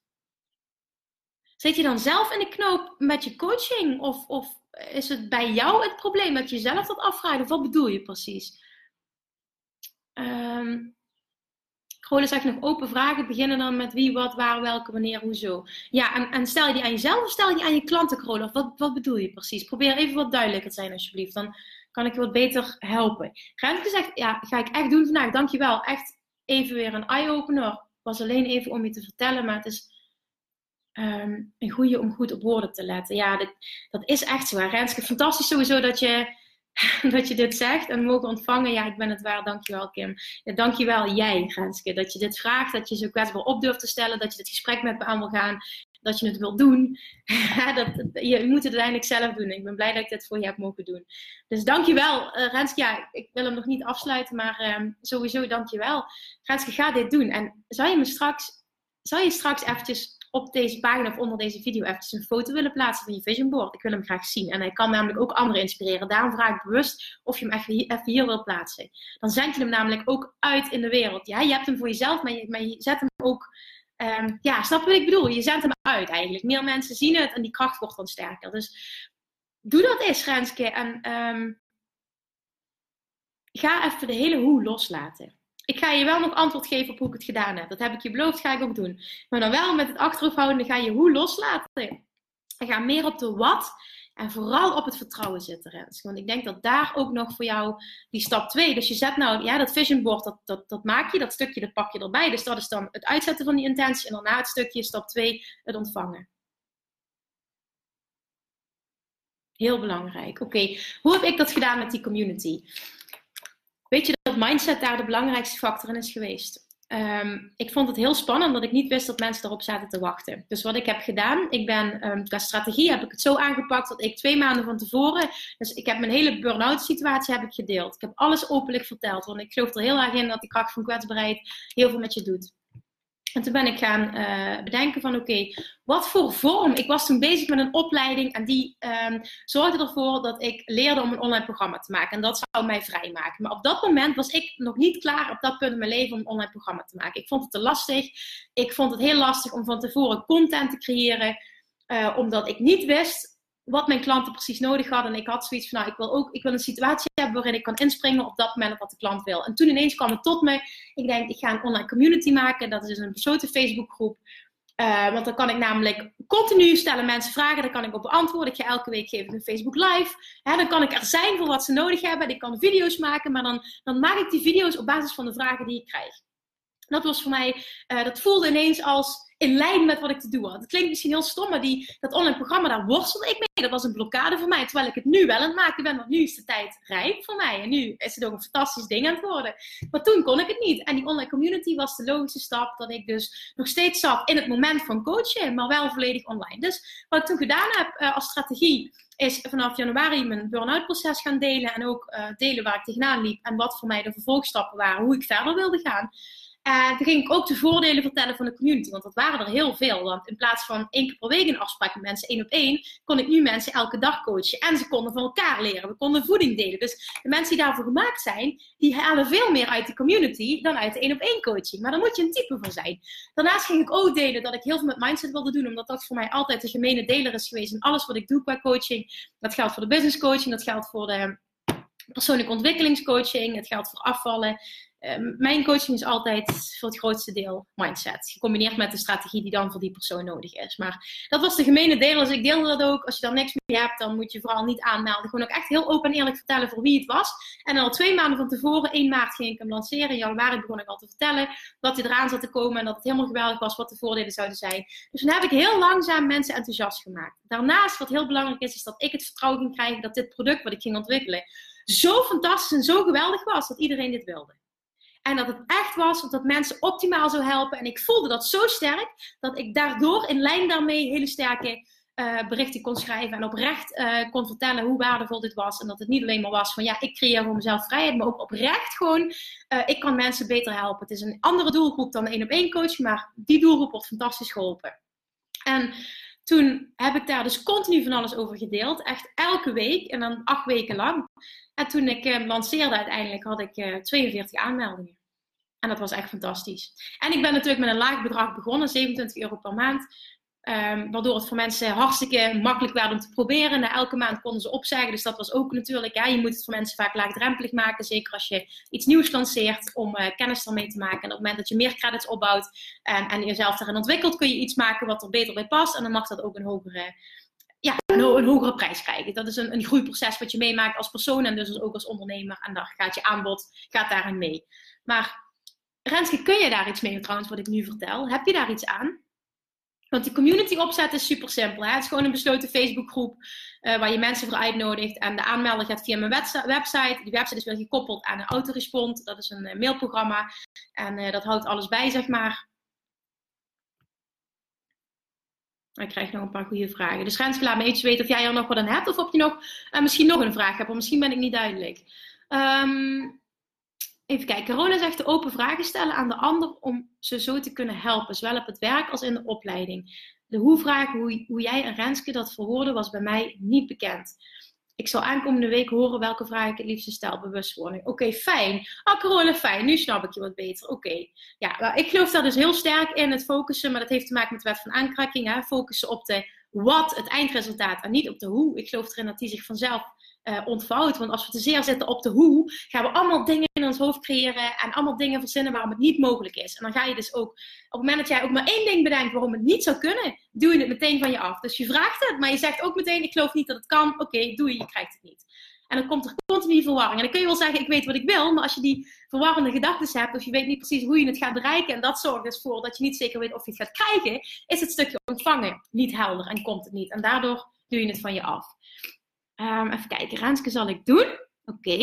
Zit je dan zelf in de knoop met je coaching? Of, of is het bij jou het probleem dat je zelf dat afvraagt? Of wat bedoel je precies? Um, gewoon zegt nog open vragen. Beginnen dan met wie, wat, waar, welke, wanneer, hoezo. Ja, en, en stel je die aan jezelf of stel je die aan je klanten? Of wat, wat bedoel je precies? Probeer even wat duidelijker te zijn, alsjeblieft. Dan kan ik je wat beter helpen. Renske zegt, ja, ga ik echt doen vandaag. Dankjewel. Echt even weer een eye-opener. Was alleen even om je te vertellen, maar het is um, een goede om goed op woorden te letten. Ja, dat, dat is echt zo. Renske, fantastisch sowieso dat je <laughs> dat je dit zegt en mogen ontvangen. Ja, ik ben het waar. Dankjewel, Kim. Ja, dankjewel, jij, Renske, dat je dit vraagt. Dat je zo kwetsbaar op durft te stellen. Dat je dit gesprek met me aan wil gaan. Dat je het wilt doen. <laughs> dat, je moet het uiteindelijk zelf doen. Ik ben blij dat ik dit voor je heb mogen doen. Dus dankjewel, uh, Renske. Ja, ik wil hem nog niet afsluiten, maar um, sowieso dankjewel. Renske, ga dit doen. En zou je me straks, zou je straks eventjes op deze pagina of onder deze video eventjes een foto willen plaatsen van je vision board. Ik wil hem graag zien. En hij kan namelijk ook anderen inspireren. Daarom vraag ik bewust of je hem even hier wil plaatsen. Dan zend je hem namelijk ook uit in de wereld. Ja, je hebt hem voor jezelf, maar je, zet hem ook... Um, ja, snap je wat ik bedoel? Je zendt hem uit eigenlijk. Meer mensen zien het en die kracht wordt dan sterker. Dus doe dat eens, Renske. En um, ga even de hele hoe loslaten ik ga je wel nog antwoord geven op hoe ik het gedaan heb. Dat heb ik je beloofd, ga ik ook doen. Maar dan wel met het achterhoofd houden, ga je hoe loslaten. En ga meer op de wat en vooral op het vertrouwen zitten, Rens. Want ik denk dat daar ook nog voor jou die stap 2. Dus je zet nou, ja, dat vision board, dat, dat, dat maak je, dat stukje, dat pak je erbij. Dus dat is dan het uitzetten van die intentie. En daarna het stukje, stap 2, het ontvangen. Heel belangrijk. Oké, hoe heb ik dat gedaan met die community? Weet je dat mindset daar de belangrijkste factor in is geweest? Ehm, ik vond het heel spannend dat ik niet wist dat mensen erop zaten te wachten. Dus wat ik heb gedaan, ik ben um, qua strategie heb ik het zo aangepakt dat ik twee maanden van tevoren, dus ik heb mijn hele burn-out situatie heb ik gedeeld. Ik heb alles openlijk verteld, want ik geloof er heel erg in dat de kracht van kwetsbaarheid heel veel met je doet. En toen ben ik gaan uh, bedenken van oké, wat voor vorm? Ik was toen bezig met een opleiding en die um, zorgde ervoor dat ik leerde om een online programma te maken. En dat zou mij vrijmaken. Maar op dat moment was ik nog niet klaar op dat punt in mijn leven om een online programma te maken. Ik vond het te lastig. Ik vond het heel lastig om van tevoren content te creëren. Uh, omdat ik niet wist wat mijn klanten precies nodig hadden. En ik had zoiets van, nou, ik wil ook ik wil een situatie hebben waarin ik kan inspringen op dat moment wat de klant wil. En toen ineens kwam het tot me. Ik denk, ik ga een online community maken. Dat is dus een besloten Facebookgroep. Uh, want dan kan ik namelijk continu stellen mensen vragen, daar kan ik op beantwoorden. Ik ga elke week geven een Facebook live. Hè, dan kan ik er zijn voor wat ze nodig hebben. Ik kan video's maken, maar dan, dan maak ik die video's op basis van de vragen die ik krijg. Dat was voor mij, uh, dat voelde ineens als in lijn met wat ik te doen had. Het klinkt misschien heel stom, maar die, dat online programma, daar worstelde ik mee. Dat was een blokkade voor mij, terwijl ik het nu wel aan het maken ben. Want nu is de tijd rijp voor mij. En nu is het ook een fantastisch ding aan het worden. Maar toen kon ik het niet. En die online community was de logische stap dat ik dus nog steeds zat in het moment van coachen, maar wel volledig online. Dus wat ik toen gedaan heb uh, als strategie, is vanaf januari mijn burn-out proces gaan delen. En ook uh, delen waar ik tegenaan liep en wat voor mij de vervolgstappen waren, hoe ik verder wilde gaan. En toen ging ik ook de voordelen vertellen van de community, want dat waren er heel veel. Want in plaats van één keer per week een afspraak met mensen, één op één, kon ik nu mensen elke dag coachen. En ze konden van elkaar leren. We konden voeding delen. Dus de mensen die daarvoor gemaakt zijn, die halen veel meer uit de community dan uit de één op één coaching. Maar daar moet je een type voor zijn. Daarnaast ging ik ook delen dat ik heel veel met mindset wilde doen, omdat dat voor mij altijd de gemene deler is geweest in alles wat ik doe qua coaching. Dat geldt voor de business coaching, dat geldt voor de persoonlijke ontwikkelingscoaching, het geldt voor afvallen. Ehm, mijn coaching is altijd voor het grootste deel mindset. Gecombineerd met de strategie die dan voor die persoon nodig is. Maar dat was de gemene deel. Dus ik deelde dat ook. Als je daar niks mee hebt, dan moet je vooral niet aanmelden. Gewoon ook echt heel open en eerlijk vertellen voor wie het was. En al twee maanden van tevoren, 1 maart, ging ik hem lanceren. In januari begon ik al te vertellen dat hij eraan zat te komen. En dat het helemaal geweldig was, wat de voordelen zouden zijn. Dus dan heb ik heel langzaam mensen enthousiast gemaakt. Daarnaast, wat heel belangrijk is, is dat ik het vertrouwen ging krijgen dat dit product wat ik ging ontwikkelen zo fantastisch en zo geweldig was dat iedereen dit wilde. En dat het echt was dat mensen optimaal zou helpen. En ik voelde dat zo sterk dat ik daardoor in lijn daarmee hele sterke uh, berichten kon schrijven. En oprecht uh, kon vertellen hoe waardevol dit was. En dat het niet alleen maar was van ja, ik creëer voor mezelf vrijheid. Maar ook oprecht gewoon, uh, ik kan mensen beter helpen. Het is een andere doelgroep dan één op één coach. Maar die doelgroep wordt fantastisch geholpen. En toen heb ik daar dus continu van alles over gedeeld. Echt elke week en dan acht weken lang. En toen ik lanceerde uiteindelijk had ik 42 aanmeldingen. En dat was echt fantastisch. En ik ben natuurlijk met een laag bedrag begonnen, 27 euro per maand. Um, waardoor het voor mensen hartstikke makkelijk werd om te proberen. Na elke maand konden ze opzeggen. Dus dat was ook natuurlijk, ja, je moet het voor mensen vaak laagdrempelig maken. Zeker als je iets nieuws lanceert om uh, kennis ermee te maken. En op het moment dat je meer credits opbouwt um, en jezelf daarin ontwikkelt, kun je iets maken wat er beter bij past. En dan mag dat ook een hogere, ja, een, een hogere prijs krijgen. Dat is een, een groeiproces wat je meemaakt als persoon en dus ook als ondernemer. En daar gaat je aanbod gaat daarin mee. Maar Renske, kun je daar iets mee trouwens, wat ik nu vertel? Heb je daar iets aan? Want die community opzet is super simpel. Hè? Het is gewoon een besloten Facebookgroep uh, waar je mensen voor uitnodigt. En de aanmelding gaat via mijn website. Die website is weer gekoppeld aan een autorespond. Dat is een uh, mailprogramma. En uh, dat houdt alles bij, zeg maar. Ik krijg nog een paar goede vragen. Dus Renske, laat me iets weten of jij er nog wat aan hebt. Of of je nog, misschien nog een vraag hebt. Of misschien ben ik niet duidelijk. Um, Even kijken, Carola zegt de open vragen stellen aan de ander om ze zo te kunnen helpen, zowel op het werk als in de opleiding. De hoe-vraag, hoe, hoe jij en Renske dat verwoorden, was bij mij niet bekend. Ik zal aankomende week horen welke vraag ik het liefste stel, bewustwording. Oké, fijn. Ah, Carola, fijn. Nu snap ik je wat beter. Oké. Ja, ik geloof daar dus heel sterk in, het focussen, maar dat heeft te maken met de wet van aankrakking. Hè? Focussen op de wat, het eindresultaat, en niet op de hoe. Ik geloof erin dat die zich vanzelf uh, ontvouwt. Want als we te zeer zitten op de hoe, gaan we allemaal dingen in ons hoofd creëren en allemaal dingen verzinnen waarom het niet mogelijk is. En dan ga je dus ook, op het moment dat jij ook maar één ding bedenkt waarom het niet zou kunnen, doe je het meteen van je af. Dus je vraagt het, maar je zegt ook meteen, ik geloof niet dat het kan. Oké, doe je, je krijgt het niet. En dan komt er continu verwarring. En dan kun je wel zeggen, ik weet wat ik wil, maar als je die verwarrende gedachten hebt, of je weet niet precies hoe je het gaat bereiken, en dat zorgt dus voor dat je niet zeker weet of je het gaat krijgen, is het stukje ontvangen niet helder en komt het niet. En daardoor doe je het van je af. Um, even kijken, Renske zal ik doen. Oké,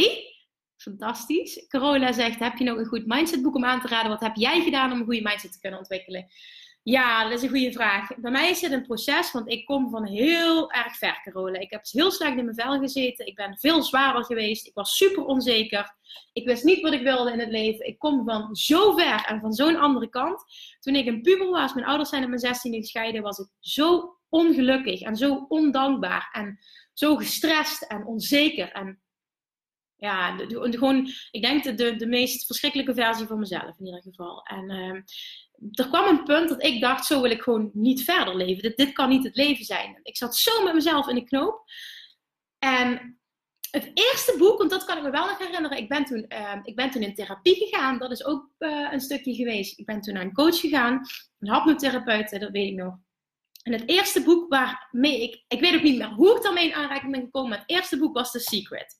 fantastisch. Carola zegt, heb je nog een goed mindsetboek om aan te raden? Wat heb jij gedaan om een goede mindset te kunnen ontwikkelen? Ja, dat is een goede vraag. Bij mij is het een proces, want ik kom van heel erg ver, Carola. Ik heb heel slecht in mijn vel gezeten. Ik ben veel zwaarder geweest. Ik was super onzeker. Ik wist niet wat ik wilde in het leven. Ik kom van zo ver en van zo'n andere kant. Toen ik een puber was, mijn ouders zijn in mijn 16 gescheiden, was ik zo ongelukkig en zo ondankbaar en zo gestrest en onzeker. En ja, gewoon, ik denk de, de, meest verschrikkelijke versie van mezelf in ieder geval. En uh, er kwam een punt dat ik dacht, zo wil ik gewoon niet verder leven. Dit, dit kan niet het leven zijn. Ik zat zo met mezelf in de knoop. En het eerste boek, want dat kan ik me wel nog herinneren. Ik ben toen, uh, ik ben toen in therapie gegaan. Dat is ook uh, een stukje geweest. Ik ben toen naar een coach gegaan. Een hapnotherapeut, dat weet ik nog. En het eerste boek waarmee ik, ik weet ook niet meer hoe ik daarmee in aanraking ben gekomen, maar het eerste boek was The Secret.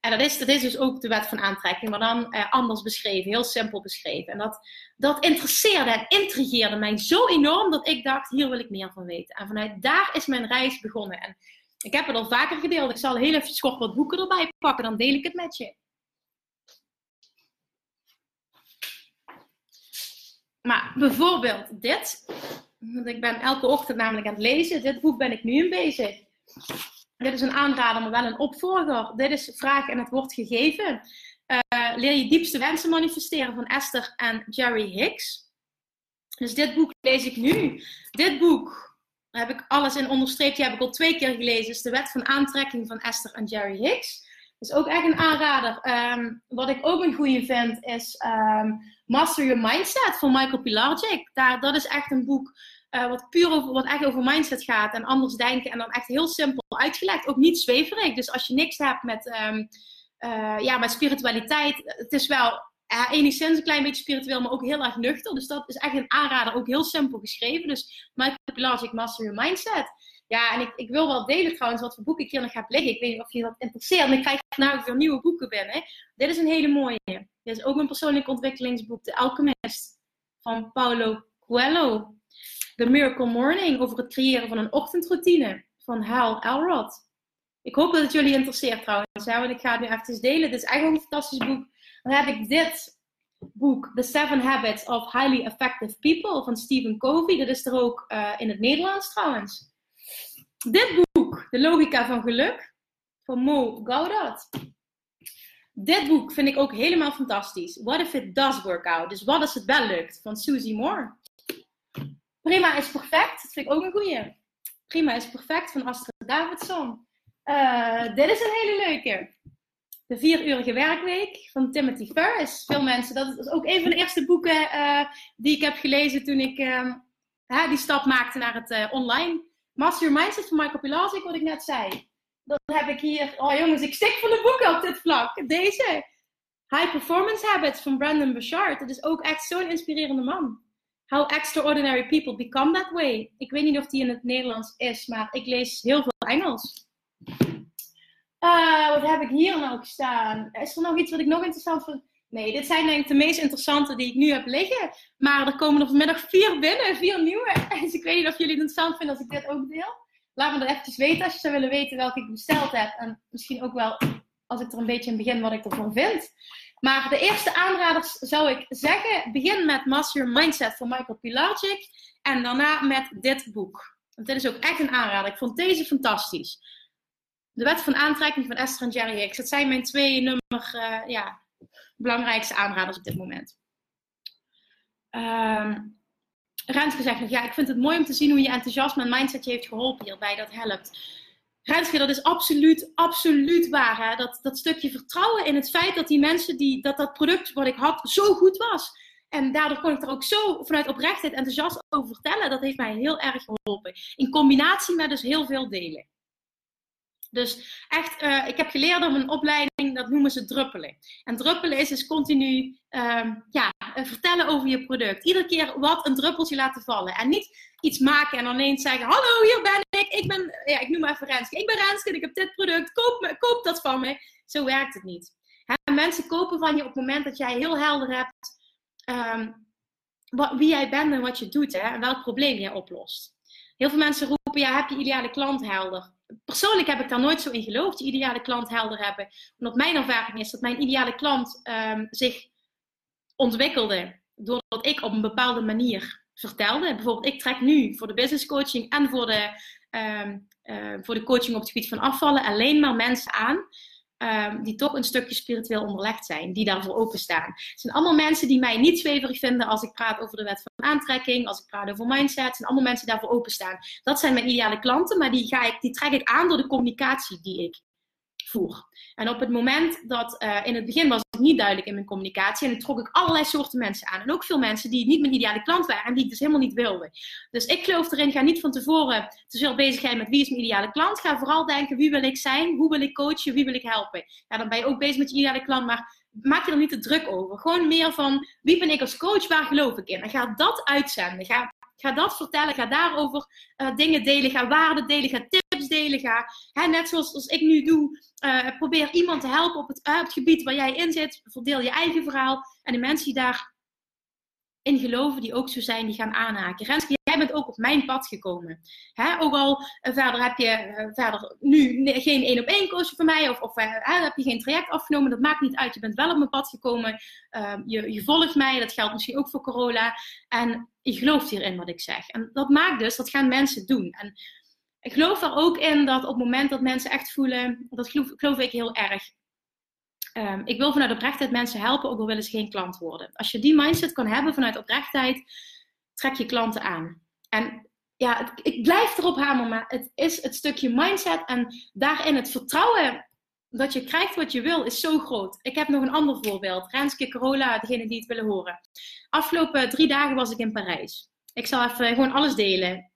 En dat is, dat is dus ook de wet van aantrekking, maar dan eh, anders beschreven, heel simpel beschreven. En dat, dat interesseerde en intrigeerde mij zo enorm dat ik dacht, hier wil ik meer van weten. En vanuit daar is mijn reis begonnen. En ik heb het al vaker gedeeld. Ik zal heel even kort wat boeken erbij pakken, dan deel ik het met je. Maar bijvoorbeeld dit. Want ik ben elke ochtend namelijk aan het lezen. Dit boek ben ik nu in bezig. Dit is een aanrader, maar wel een opvolger. Dit is Vraag en het wordt gegeven. Uh, leer je diepste wensen manifesteren van Esther en Jerry Hicks. Dus dit boek lees ik nu. Dit boek heb ik alles in onderstreept. Heb ik al twee keer gelezen. is de wet van aantrekking van Esther en Jerry Hicks. Dat is ook echt een aanrader. Um, wat ik ook een goede vind is um, Master Your Mindset van Michael Pilarczyk. Daar, dat is echt een boek uh, wat puur over, wat echt over mindset gaat en anders denken. En dan echt heel simpel uitgelegd. Ook niet zweverig. Dus als je niks hebt met, um, uh, ja, met spiritualiteit. Het is wel uh, enigszins een klein beetje spiritueel, maar ook heel erg nuchter. Dus dat is echt een aanrader. Ook heel simpel geschreven. Dus Michael Pilarczyk Master Your Mindset. Ja, en ik, ik wil wel delen trouwens wat voor boeken ik hier nog heb liggen. Ik weet niet of je dat interesseert. En ik krijg vanavond weer nieuwe boeken binnen. Dit is een hele mooie. Dit is ook een persoonlijk ontwikkelingsboek. De Alchemist van Paulo Coelho. The Miracle Morning over het creëren van een ochtendroutine van Hal Elrod. Ik hoop dat het jullie interesseert trouwens. Ja, want ik ga het nu even delen. Dit is eigenlijk een fantastisch boek. Dan heb ik dit boek, The Seven Habits of Highly Effective People van Stephen Covey. Dat is er ook uh, in het Nederlands trouwens. Dit boek, De Logica van Geluk, van Mo Gaudat. Dit boek vind ik ook helemaal fantastisch. What if it does work out? Dus wat als het wel lukt? Van Susie Moore. Prima is perfect. Dat vind ik ook een goeie. Prima is perfect van Astrid Davidson. Uh, dit is een hele leuke. De vieruurige werkweek van Timothy Ferris. Veel mensen, dat is ook een van de eerste boeken uh, die ik heb gelezen toen ik uh, die stap maakte naar het uh, online. Master Mindset van Michael Pilarczyk, wat ik net zei. Dat heb ik hier. Oh jongens, ik stik van de boeken op dit vlak. Deze. High Performance Habits van Brandon Bouchard. Dat is ook echt zo'n inspirerende man. How Extraordinary People Become That Way. Ik weet niet of die in het Nederlands is, maar ik lees heel veel Engels. Uh, wat heb ik hier nou staan? Is er nog iets wat ik nog interessant vind? Nee, dit zijn denk ik de meest interessante die ik nu heb liggen. Maar er komen er vanmiddag vier binnen, vier nieuwe. <laughs> Dus ik weet niet of jullie het interessant vinden als ik dit ook deel. Laat me er eventjes weten als je zou willen weten welke ik besteld heb. En misschien ook wel, als ik er een beetje in begin, wat ik ervan vind. Maar de eerste aanraders zou ik zeggen, begin met Master Mindset van Michael Pilarczyk. En daarna met dit boek. Want dit is ook echt een aanrader. Ik vond deze fantastisch. De wet van aantrekking van Esther en Jerry Hicks. Dat zijn mijn twee nummer, uh, ja, belangrijkste aanraders op dit moment. Um, Renske zegt nog, ja, ik vind het mooi om te zien hoe je enthousiasme en mindset je heeft geholpen hierbij. Dat helpt. Renske, dat is absoluut, absoluut waar. Hè? Dat, dat stukje vertrouwen in het feit dat die mensen, die, dat dat product wat ik had, zo goed was. En daardoor kon ik er ook zo vanuit oprechtheid enthousiast over vertellen. Dat heeft mij heel erg geholpen. In combinatie met dus heel veel delen. Dus echt, uh, ik heb geleerd om een opleiding, dat noemen ze druppelen. En druppelen is dus continu uh, ja, eh, vertellen over je product. Iedere keer wat een druppeltje laten vallen. En niet iets maken en dan ineens zeggen: Hallo, hier ben ik. Ik ben, ja, ik noem maar even Renske. Ik ben Renske en ik heb dit product. Koop, me, koop dat van me. Zo werkt het niet. Mensen kopen van je op het moment dat jij heel helder hebt um, wat, wie jij bent en wat je doet. Hè? En welk probleem jij oplost. Heel veel mensen roepen: Ja, heb je ideale klant helder? Persoonlijk heb ik daar nooit zo in geloofd, die ideale klant helder hebben. Omdat mijn ervaring is dat mijn ideale klant ehm, zich ontwikkelde doordat ik op een bepaalde manier vertelde. Bijvoorbeeld, ik trek nu voor de business coaching en voor de, ehm, eh, voor de coaching op het gebied van afvallen alleen maar mensen aan Ehm, die toch een stukje spiritueel onderlegd zijn, die daarvoor openstaan. Het zijn allemaal mensen die mij niet zweverig vinden als ik praat over de wet van aantrekking, als ik praat over mindset. Het zijn allemaal mensen die daarvoor openstaan. Dat zijn mijn ideale klanten, maar die, ga ik, die trek ik aan door de communicatie die ik voer. En op het moment dat uh, in het begin was ik niet duidelijk in mijn communicatie en trok ik allerlei soorten mensen aan. En ook veel mensen die niet mijn ideale klant waren en die ik dus helemaal niet wilde. Dus ik geloof erin, ga niet van tevoren te veel bezig zijn met wie is mijn ideale klant. Ga vooral denken wie wil ik zijn, hoe wil ik coachen, wie wil ik helpen. Ja, dan ben je ook bezig met je ideale klant, maar maak je er niet te druk over. Gewoon meer van wie ben ik als coach, waar geloof ik in. En ga dat uitzenden. Ga, ga dat vertellen, ga daarover uh, dingen delen, ga waarden delen, ga tips delen. Ga, hè, net zoals als ik nu doe, uh, probeer iemand te helpen op het, het gebied waar jij in zit. Verdeel je eigen verhaal. En de mensen die daarin geloven, die ook zo zijn, die gaan aanhaken. Renske, jij bent ook op mijn pad gekomen. Hè? Ook al uh, verder heb je verder nu geen één op één coach van mij, of, of heb je geen traject afgenomen, dat maakt niet uit. Je bent wel op mijn pad gekomen. Ehm, je, je volgt mij, dat geldt misschien ook voor Corolla. En je gelooft hierin wat ik zeg. En dat maakt dus, dat gaan mensen doen. En ik geloof er ook in dat op het moment dat mensen echt voelen, dat geloof, ik heel erg. Um, ik wil vanuit oprechtheid mensen helpen, ook al willen ze geen klant worden. Als je die mindset kan hebben vanuit oprechtheid, trek je klanten aan. En ja, ik blijf erop hameren, maar het is het stukje mindset en daarin het vertrouwen dat je krijgt wat je wil, is zo groot. Ik heb nog een ander voorbeeld. Renske Carola, degene die het willen horen. Afgelopen drie dagen was ik in Parijs. Ik zal even gewoon alles delen.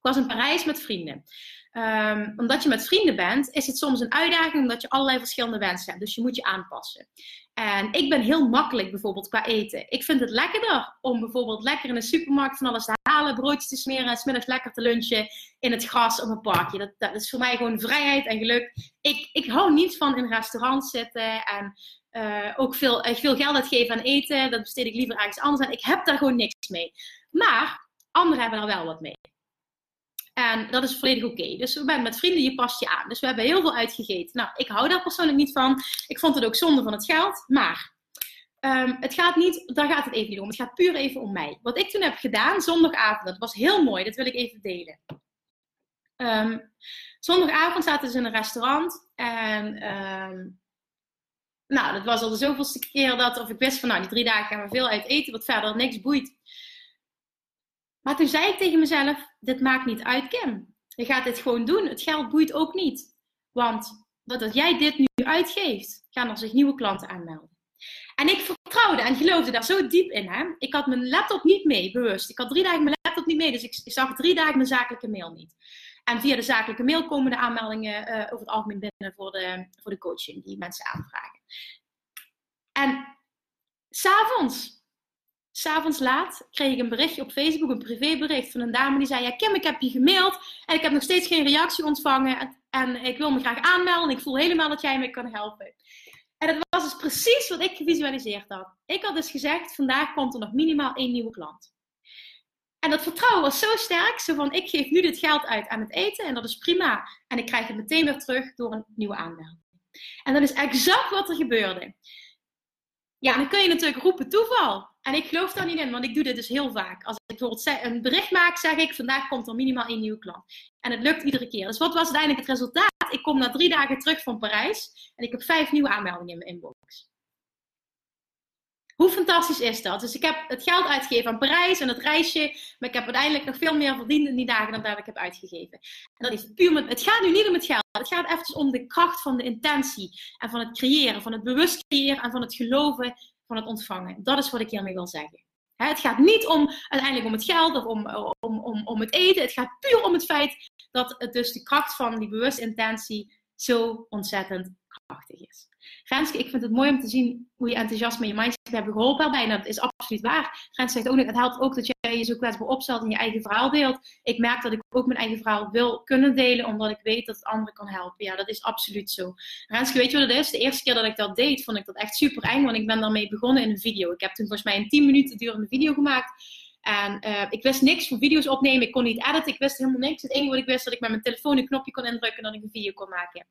Ik was in Parijs met vrienden. Um, omdat je met vrienden bent, is het soms een uitdaging omdat je allerlei verschillende wensen hebt. Dus je moet je aanpassen. En ik ben heel makkelijk bijvoorbeeld qua eten. Ik vind het lekkerder om bijvoorbeeld lekker in de supermarkt van alles te halen, broodjes te smeren en smiddags lekker te lunchen in het gras op een parkje. Dat, dat is voor mij gewoon vrijheid en geluk. Ik, ik hou niet van in restaurants zitten en uh, ook veel, veel geld uitgeven aan eten. Dat besteed ik liever ergens anders aan. Ik heb daar gewoon niks mee. Maar anderen hebben er wel wat mee. En dat is volledig oké. Dus we zijn met vrienden, je past je aan. Dus we hebben heel veel uitgegeten. Nou, ik hou daar persoonlijk niet van. Ik vond het ook zonde van het geld. Maar um, het gaat niet, daar gaat het even niet om. Het gaat puur even om mij. Wat ik toen heb gedaan, zondagavond, dat was heel mooi. Dat wil ik even delen. Um, zondagavond zaten ze in een restaurant. En um, nou, dat was al de zoveelste keer dat, of ik wist van nou, die drie dagen gaan we veel uit eten, wat verder niks boeit. Maar toen zei ik tegen mezelf, dit maakt niet uit Kim. Je gaat dit gewoon doen. Het geld boeit ook niet. Want doordat jij dit nu uitgeeft, gaan er zich nieuwe klanten aanmelden. En ik vertrouwde en geloofde daar zo diep in. Hè? Ik had mijn laptop niet mee, bewust. Ik had drie dagen mijn laptop niet mee, dus ik, zag drie dagen mijn zakelijke mail niet. En via de zakelijke mail komen de aanmeldingen uh, over het algemeen binnen voor de, voor de coaching die mensen aanvragen. En s'avonds S'avonds laat kreeg ik een berichtje op Facebook, een privébericht van een dame die zei: Ja, Kim, ik heb je gemaild en ik heb nog steeds geen reactie ontvangen. En, ik wil me graag aanmelden en ik voel helemaal dat jij me kan helpen. En dat was dus precies wat ik gevisualiseerd had. Ik had dus gezegd: Vandaag komt er nog minimaal één nieuwe klant. En dat vertrouwen was zo sterk, zo van ik geef nu dit geld uit aan het eten en dat is prima. En ik krijg het meteen weer terug door een nieuwe aanmelding. En dat is exact wat er gebeurde. Ja, dan kun je natuurlijk roepen toeval. En ik geloof daar niet in, want ik doe dit dus heel vaak. Als ik bijvoorbeeld een bericht maak, zeg ik: vandaag komt er minimaal één nieuwe klant. En het lukt iedere keer. Dus wat was uiteindelijk het resultaat? Ik kom na drie dagen terug van Parijs en ik heb vijf nieuwe aanmeldingen in mijn inbox. Hoe fantastisch is dat? Dus ik heb het geld uitgegeven aan Parijs en het reisje. Maar ik heb uiteindelijk nog veel meer verdiend in die dagen dan dat ik heb uitgegeven. En dat is puur met, het gaat nu niet om het geld. Het gaat even om de kracht van de intentie. En van het creëren. Van het bewust creëren en van het geloven van het ontvangen. Dat is wat ik hiermee wil zeggen. Het gaat niet om uiteindelijk om het geld of om, om, om, om het eten. Het gaat puur om het feit dat het dus de kracht van die bewuste intentie zo ontzettend krachtig is. Renske, ik vind het mooi om te zien hoe je enthousiasme en je mindset hebben geholpen erbij. En dat is absoluut waar. Renske zegt ook, het helpt ook dat jij je zo kwetsbaar opstelt en je eigen verhaal deelt. Ik merk dat ik ook mijn eigen verhaal wil kunnen delen, omdat ik weet dat het anderen kan helpen. Ja, dat is absoluut zo. Renske, weet je wat het is? De eerste keer dat ik dat deed, vond ik dat echt super eng, want ik ben daarmee begonnen in een video. Ik heb toen volgens mij een 10 minuten durende video gemaakt. En uh, ik wist niks van video's opnemen. Ik kon niet editen. Ik wist helemaal niks. Het enige wat ik wist dat ik met mijn telefoon een knopje kon indrukken en dat ik een video kon maken.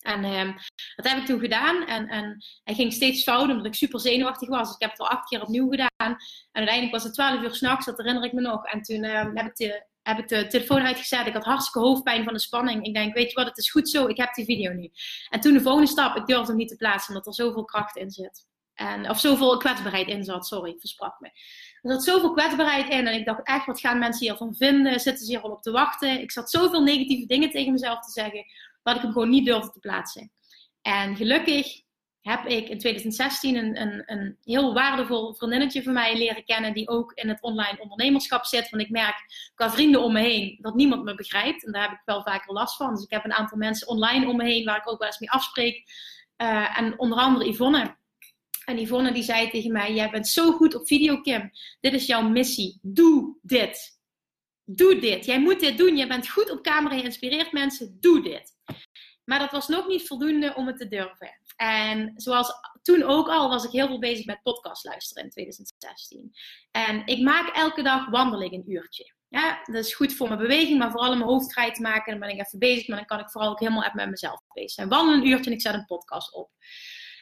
En um, dat heb ik toen gedaan. En, en hij ging steeds fout omdat ik super zenuwachtig was. Dus ik heb het al acht keer opnieuw gedaan. En uiteindelijk was het twaalf uur s'nachts, dat herinner ik me nog. En toen um, heb, ik de, heb ik de telefoon uitgezet. Ik had hartstikke hoofdpijn van de spanning. Ik denk, weet je wat, het is goed zo. Ik heb die video nu. En toen de volgende stap, ik durfde hem niet te plaatsen omdat er zoveel kracht in zit. En, of zoveel kwetsbaarheid in zat, sorry, versprak me. Er zat zoveel kwetsbaarheid in en ik dacht echt, wat gaan mensen hiervan vinden? Zitten ze hier al op te wachten? Ik zat zoveel negatieve dingen tegen mezelf te zeggen, dat ik hem gewoon niet durfde te plaatsen. En gelukkig heb ik in 2016 een, een, een heel waardevol vriendinnetje van mij leren kennen, die ook in het online ondernemerschap zit. Want ik merk qua vrienden om me heen dat niemand me begrijpt. En daar heb ik wel vaker last van. Dus ik heb een aantal mensen online om me heen waar ik ook wel eens mee afspreek. Uh, en onder andere Yvonne. En Yvonne die zei tegen mij, jij bent zo goed op video, Kim. Dit is jouw missie. Doe dit. Doe dit. Jij moet dit doen. Je bent goed op camera. Je inspireert mensen. Doe dit. Maar dat was nog niet voldoende om het te durven. En zoals toen ook al was ik heel veel bezig met podcast luisteren in 2016. En ik maak elke dag wandel ik een uurtje. Ja, dat is goed voor mijn beweging, maar vooral om mijn hoofd vrij te maken. Dan ben ik even bezig, maar dan kan ik vooral ook helemaal met mezelf bezig zijn. Wandel een uurtje en ik zet een podcast op.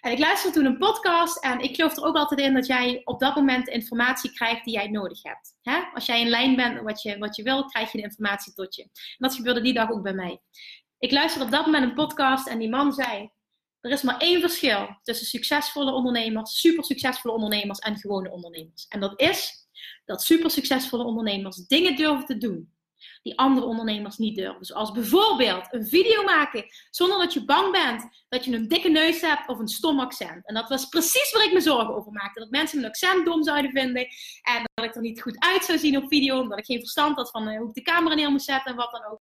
En ik luisterde toen een podcast en ik geloof er ook altijd in dat jij op dat moment de informatie krijgt die jij nodig hebt. Als jij in lijn bent wat je, wat je wil, krijg je de informatie tot je. En dat gebeurde die dag ook bij mij. Ik luisterde op dat moment een podcast en die man zei: Er is maar één verschil tussen succesvolle ondernemers, super succesvolle ondernemers en gewone ondernemers. En dat is dat super succesvolle ondernemers dingen durven te doen die andere ondernemers niet durven. Zoals bijvoorbeeld een video maken zonder dat je bang bent dat je een dikke neus hebt of een stom accent. En dat was precies waar ik me zorgen over maakte. Dat mensen mijn accent dom zouden vinden en dat ik er niet goed uit zou zien op video, omdat ik geen verstand had van uh, hoe ik de camera neer moest zetten en wat dan ook.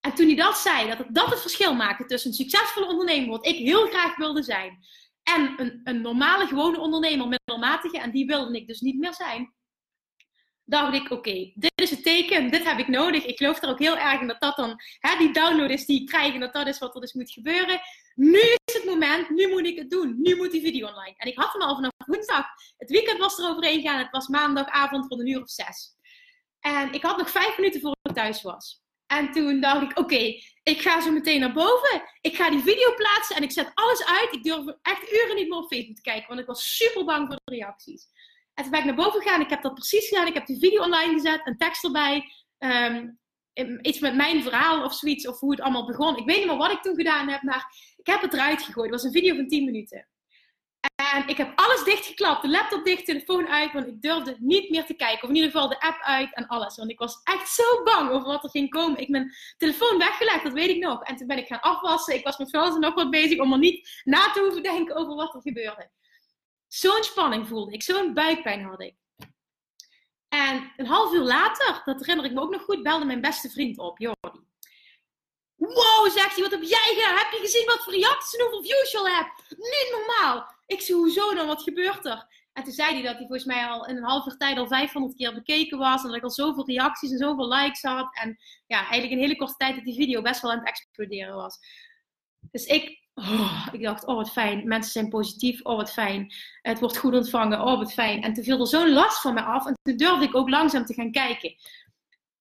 En toen hij dat zei, dat het, dat het verschil maakte tussen een succesvolle ondernemer, wat ik heel graag wilde zijn, en een, een normale, gewone ondernemer, middelmatige, en die wilde ik dus niet meer zijn, dacht ik, oké, dit is het teken, dit heb ik nodig. Ik geloof er ook heel erg in dat dat dan, hè, die download is die ik krijg en dat dat is wat er dus moet gebeuren. Nu is het moment, nu moet ik het doen. Nu moet die video online. En ik had hem al vanaf woensdag. Het weekend was er overheen gegaan. Het was maandagavond rond een uur of zes. En ik had nog vijf minuten voor ik thuis was. En toen dacht ik, oké, ik ga zo meteen naar boven. Ik ga die video plaatsen en ik zet alles uit. Ik durf echt uren niet meer op Facebook te kijken, want ik was super bang voor de reacties. En toen ben ik naar boven gegaan. Ik heb dat precies gedaan. Ik heb die video online gezet, een tekst erbij. Um, iets met mijn verhaal of zoiets, of hoe het allemaal begon. Ik weet niet meer wat ik toen gedaan heb, maar ik heb het eruit gegooid. Het was een video van 10 minuten. En ik heb alles dichtgeklapt, de laptop dicht, telefoon uit, want ik durfde niet meer te kijken. Of in ieder geval de app uit en alles. Want ik was echt zo bang over wat er ging komen. Ik mijn telefoon weggelegd, dat weet ik nog. En toen ben ik gaan afwassen. Ik was met en nog wat bezig om er niet na te hoeven denken over wat er gebeurde. Zo'n spanning voelde ik, zo'n buikpijn had ik. En een half uur later, dat herinner ik me ook nog goed, belde mijn beste vriend op, Jordi. Wow, zegt hij, wat heb jij gedaan? Heb je gezien wat voor reacties en hoeveel views je al hebt? Niet normaal. Ik zei, hoezo dan? Wat gebeurt er? En toen zei hij dat hij volgens mij al in een half uur tijd al 500 keer bekeken was. En dat ik al zoveel reacties en zoveel likes had. En ja, eigenlijk in hele korte tijd dat die video best wel aan het exploderen was. Dus ik Oh, ik dacht, oh wat fijn, mensen zijn positief, oh wat fijn, het wordt goed ontvangen, oh wat fijn. En toen viel er zo'n last van me af en toen durfde ik ook langzaam te gaan kijken.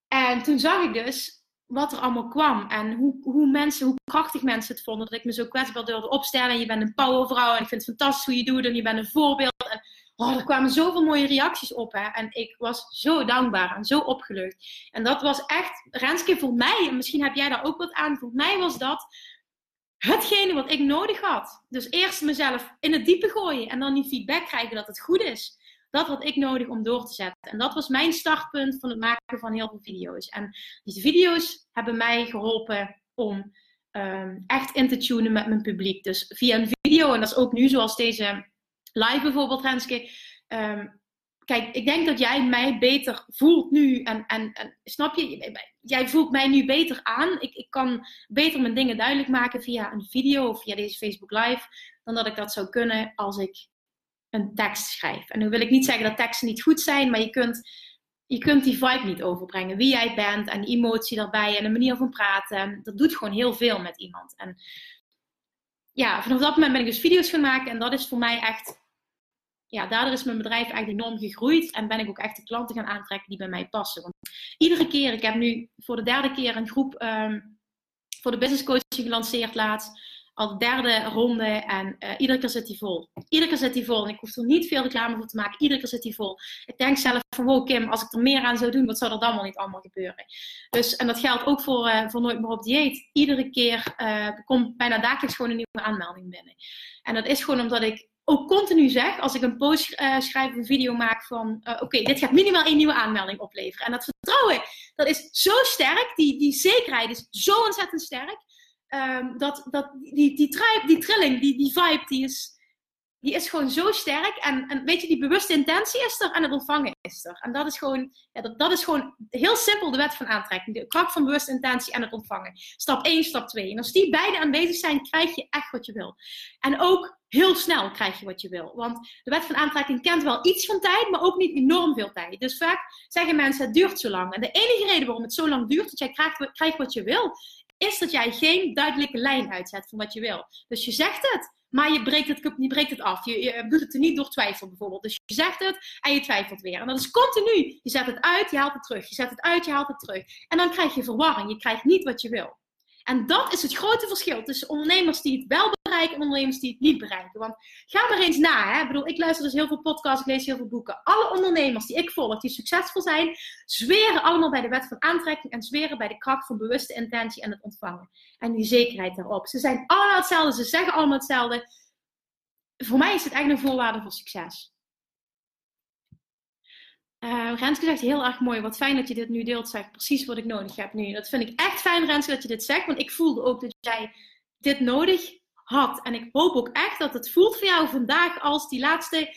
En toen zag ik dus wat er allemaal kwam en hoe, hoe mensen, hoe krachtig mensen het vonden dat ik me zo kwetsbaar durfde opstellen. En je bent een powervrouw en ik vind het fantastisch hoe je doet en je bent een voorbeeld. En oh, er kwamen zoveel mooie reacties op hè. en ik was zo dankbaar en zo opgelucht. En dat was echt, Renske, voor mij, en misschien heb jij daar ook wat aan, voor mij was dat hetgene wat ik nodig had. Dus eerst mezelf in het diepe gooien en dan die feedback krijgen dat het goed is. Dat had ik nodig om door te zetten. En dat was mijn startpunt van het maken van heel veel video's. En die video's hebben mij geholpen om um, echt in te tunen met mijn publiek. Dus via een video, en dat is ook nu zoals deze live bijvoorbeeld, Renske. Um, kijk, ik denk dat jij mij beter voelt nu. En, en, en snap je? Jij voelt mij nu beter aan. Ik, ik kan beter mijn dingen duidelijk maken via een video of via deze Facebook Live. Dan dat ik dat zou kunnen als ik een tekst schrijf. En nu wil ik niet zeggen dat teksten niet goed zijn, maar je kunt, je kunt die vibe niet overbrengen. Wie jij bent en die emotie daarbij en de manier van praten. Dat doet gewoon heel veel met iemand. En ja, vanaf dat moment ben ik dus video's gaan maken. En dat is voor mij echt ja, daardoor is mijn bedrijf eigenlijk enorm gegroeid. En ben ik ook echt de klanten gaan aantrekken die bij mij passen. Want iedere keer, ik heb nu voor de derde keer een groep ehm, voor de business coaching gelanceerd laatst al de derde ronde en uh, iedere keer zit hij vol. Iedere keer zit hij vol en ik hoef er niet veel reclame voor te maken. Iedere keer zit hij vol. Ik denk zelf van, wow Kim, als ik er meer aan zou doen, wat zou er dan wel niet allemaal gebeuren? Dus, en dat geldt ook voor, uh, voor Nooit meer op dieet. Iedere keer uh, komt bijna dagelijks gewoon een nieuwe aanmelding binnen. En dat is gewoon omdat ik ook continu zeg, als ik een post uh, schrijf of een video maak van, uh, oké, dit gaat minimaal één nieuwe aanmelding opleveren. En dat vertrouwen, dat is zo sterk, die, die zekerheid is zo ontzettend sterk. Um, dat, dat, die, die, tribe, die trilling, die, die vibe, die is, die is gewoon zo sterk. En, en weet je, die bewuste intentie is er en het ontvangen is er. En dat is gewoon, ja, dat, dat is gewoon heel simpel de wet van aantrekking. De kracht van bewuste intentie en het ontvangen. Stap 1, stap 2. En als die beide aanwezig zijn, krijg je echt wat je wil. En ook heel snel krijg je wat je wil. Want de wet van aantrekking kent wel iets van tijd, maar ook niet enorm veel tijd. Dus vaak zeggen mensen, het duurt zo lang. En de enige reden waarom het zo lang duurt, dat jij krijgt, krijgt wat je wil, is dat jij geen duidelijke lijn uitzet van wat je wil. Dus je zegt het, maar je breekt het, je breekt het af. Je, je doet het er niet door twijfel bijvoorbeeld. Dus je zegt het en je twijfelt weer. En dat is continu. Je zet het uit, je haalt het terug. Je zet het uit, je haalt het terug. En dan krijg je verwarring. Je krijgt niet wat je wil. En dat is het grote verschil tussen ondernemers die het wel en ondernemers die het niet bereiken. Want ga maar eens na. Hè? Ik bedoel, ik luister dus heel veel podcasts, ik lees heel veel boeken. Alle ondernemers die ik volg, die succesvol zijn, zweren allemaal bij de wet van aantrekking en zweren bij de kracht van bewuste intentie en het ontvangen. En die zekerheid daarop. Ze zijn allemaal hetzelfde, ze zeggen allemaal hetzelfde. Voor mij is het eigenlijk een voorwaarde voor succes. Uh, Renske zegt heel erg mooi. Wat fijn dat je dit nu deelt. Zegt precies wat ik nodig heb nu. Dat vind ik echt fijn, Renske, dat je dit zegt. Want ik voelde ook dat jij dit nodig En ik hoop ook echt dat het voelt voor jou vandaag als die laatste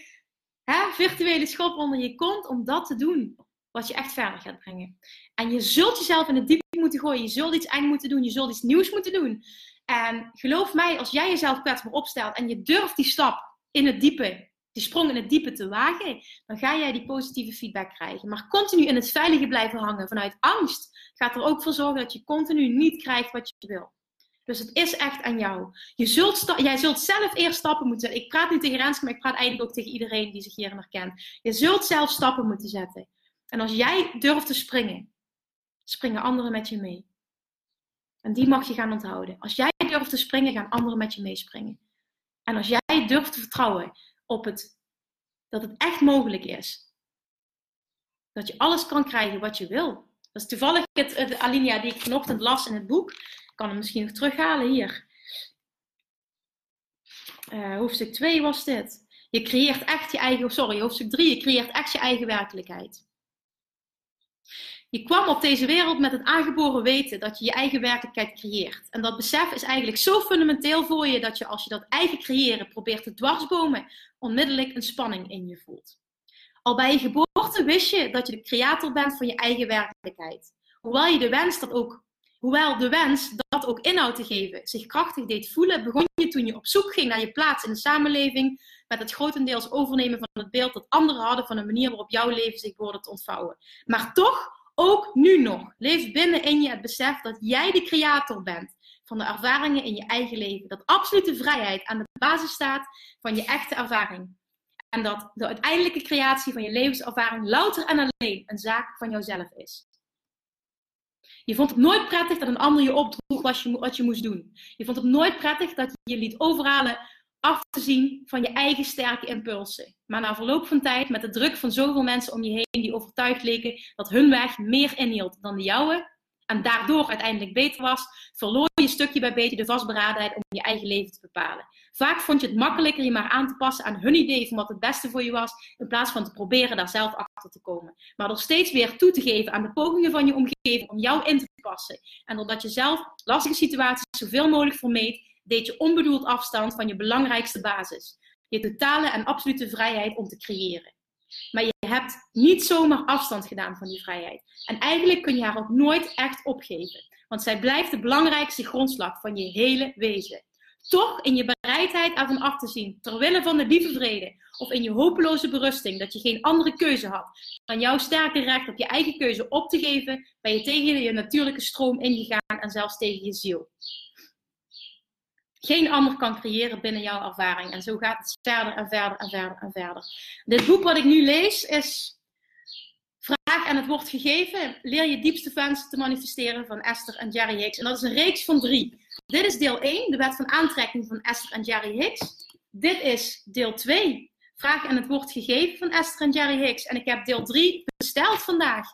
hè, virtuele schop onder je kont. Om dat te doen wat je echt verder gaat brengen. En je zult jezelf in het diepe moeten gooien. Je zult iets eng moeten doen. Je zult iets nieuws moeten doen. En geloof mij, als jij jezelf kwetsbaar opstelt en je durft die stap in het diepe die sprong in het diepe te wagen, dan ga jij die positieve feedback krijgen. Maar continu in het veilige blijven hangen vanuit angst gaat er ook voor zorgen dat je continu niet krijgt wat je wil. Dus het is echt aan jou. Je zult jij zult zelf eerst stappen moeten zetten. Ik praat niet tegen Renske, maar ik praat eigenlijk ook tegen iedereen die zich hier herkent. Je zult zelf stappen moeten zetten. En als jij durft te springen, springen anderen met je mee. En die mag je gaan onthouden. Als jij durft te springen, gaan anderen met je meespringen. En als jij durft te vertrouwen op het, dat het echt mogelijk is. Dat je alles kan krijgen wat je wil. Dat is toevallig het, het alinea die ik vanochtend las in het boek. Kan hem misschien nog terughalen hier. Uh, hoofdstuk 2 was dit. Je creëert echt je eigen, sorry, hoofdstuk 3. Je creëert echt je eigen werkelijkheid. Je kwam op deze wereld met het aangeboren weten dat je je eigen werkelijkheid creëert. En dat besef is eigenlijk zo fundamenteel voor je dat je als je dat eigen creëren probeert te dwarsbomen, onmiddellijk een spanning in je voelt. Al bij je geboorte wist je dat je de creator bent van je eigen werkelijkheid. Hoewel, je de wens dat ook, hoewel de wens dat ook inhoud te geven zich krachtig deed voelen, begon je toen je op zoek ging naar je plaats in de samenleving met het grotendeels overnemen van het beeld dat anderen hadden van een manier waarop jouw leven zich behoorde te ontvouwen. Maar toch ook nu nog, leef binnen in je het besef dat jij de creator bent van de ervaringen in je eigen leven. Dat absolute vrijheid aan de basis staat van je echte ervaring. En dat de uiteindelijke creatie van je levenservaring louter en alleen een zaak van jouzelf is. Je vond het nooit prettig dat een ander je opdroeg wat je, wat je moest doen. Je vond het nooit prettig dat je je liet overhalen af te zien van je eigen sterke impulsen. Maar na verloop van tijd, met de druk van zoveel mensen om je heen die overtuigd leken dat hun weg meer inhield dan de jouwe, en daardoor uiteindelijk beter was, verloor je stukje bij beetje de vastberadenheid om je eigen leven te bepalen. Vaak vond je het makkelijker je maar aan te passen aan hun idee van wat het beste voor je was, in plaats van te proberen daar zelf achter te komen. Maar door steeds weer toe te geven aan de pogingen van je omgeving om jou in te passen. En doordat je zelf lastige situaties zoveel mogelijk vermeed, deed je onbedoeld afstand van je belangrijkste basis. Je totale en absolute vrijheid om te creëren. Maar je hebt niet zomaar afstand gedaan van die vrijheid. En eigenlijk kun je haar ook nooit echt opgeven. Want zij blijft de belangrijkste grondslag van je hele wezen. Toch in je bereidheid ervan af te zien, terwille van de lieve vrede, of in je hopeloze berusting dat je geen andere keuze had dan jouw sterke recht op je eigen keuze op te geven, ben je tegen je natuurlijke stroom ingegaan en zelfs tegen je ziel. Geen ander kan creëren binnen jouw ervaring. En zo gaat het verder en verder en verder en verder. Dit boek wat ik nu lees is Vraag en het wordt gegeven. Leer je diepste wensen te manifesteren van Esther en Jerry Hicks. En dat is een reeks van drie. Dit is deel 1, de wet van aantrekking van Esther en Jerry Hicks. Dit is deel 2, vraag en het wordt gegeven van Esther en Jerry Hicks. En ik heb deel 3 besteld vandaag.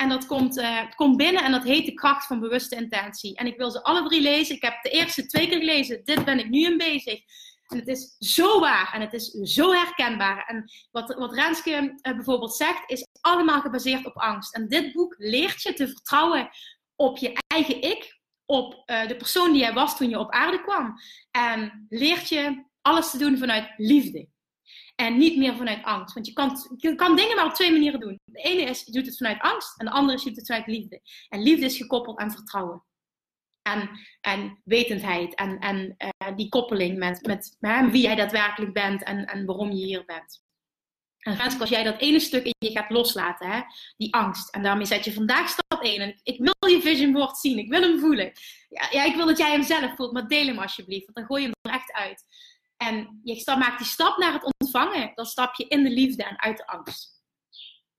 En dat komt, uh, komt binnen en dat heet de kracht van bewuste intentie. En ik wil ze alle drie lezen. Ik heb de eerste twee keer gelezen. Dit ben ik nu in bezig. En het is zo waar en het is zo herkenbaar. En wat, wat Renske uh, bijvoorbeeld zegt, is allemaal gebaseerd op angst. En dit boek leert je te vertrouwen op je eigen ik, op uh, de persoon die jij was toen je op aarde kwam. En leert je alles te doen vanuit liefde. En niet meer vanuit angst. Want je kan, je kan dingen maar op twee manieren doen. De ene is, je doet het vanuit angst. En de andere is, je doet het vanuit liefde. En liefde is gekoppeld aan vertrouwen. En, en wetendheid. En, en uh, die koppeling met, met uh, wie jij daadwerkelijk bent. En, en waarom je hier bent. En Renske, als jij dat ene stuk in je gaat loslaten, hè, die angst. En daarmee zet je vandaag stap 1. En ik, ik wil je vision board zien. Ik wil hem voelen. Ja, ja, ik wil dat jij hem zelf voelt. Maar deel hem alsjeblieft. Want dan gooi je hem er echt uit. En je maakt die stap naar het ontvangen. Dan stap je in de liefde en uit de angst.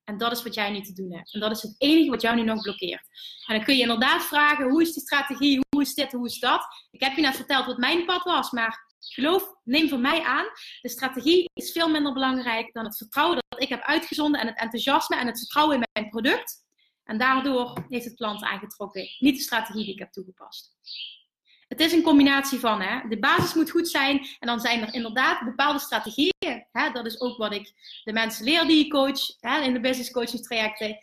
En dat is wat jij nu te doen hebt. En dat is het enige wat jou nu nog blokkeert. En dan kun je inderdaad vragen: hoe is die strategie? Hoe is dit? Hoe is dat? Ik heb je net verteld wat mijn pad was, maar geloof, neem van mij aan. De strategie is veel minder belangrijk dan het vertrouwen dat ik heb uitgezonden en het enthousiasme en het vertrouwen in mijn product. En daardoor heeft het klant aangetrokken, niet de strategie die ik heb toegepast. Het is een combinatie van, hè, de basis moet goed zijn en dan zijn er inderdaad bepaalde strategieën. Hè, dat is ook wat ik de mensen leer die ik coach hè, in de business coaching trajecten.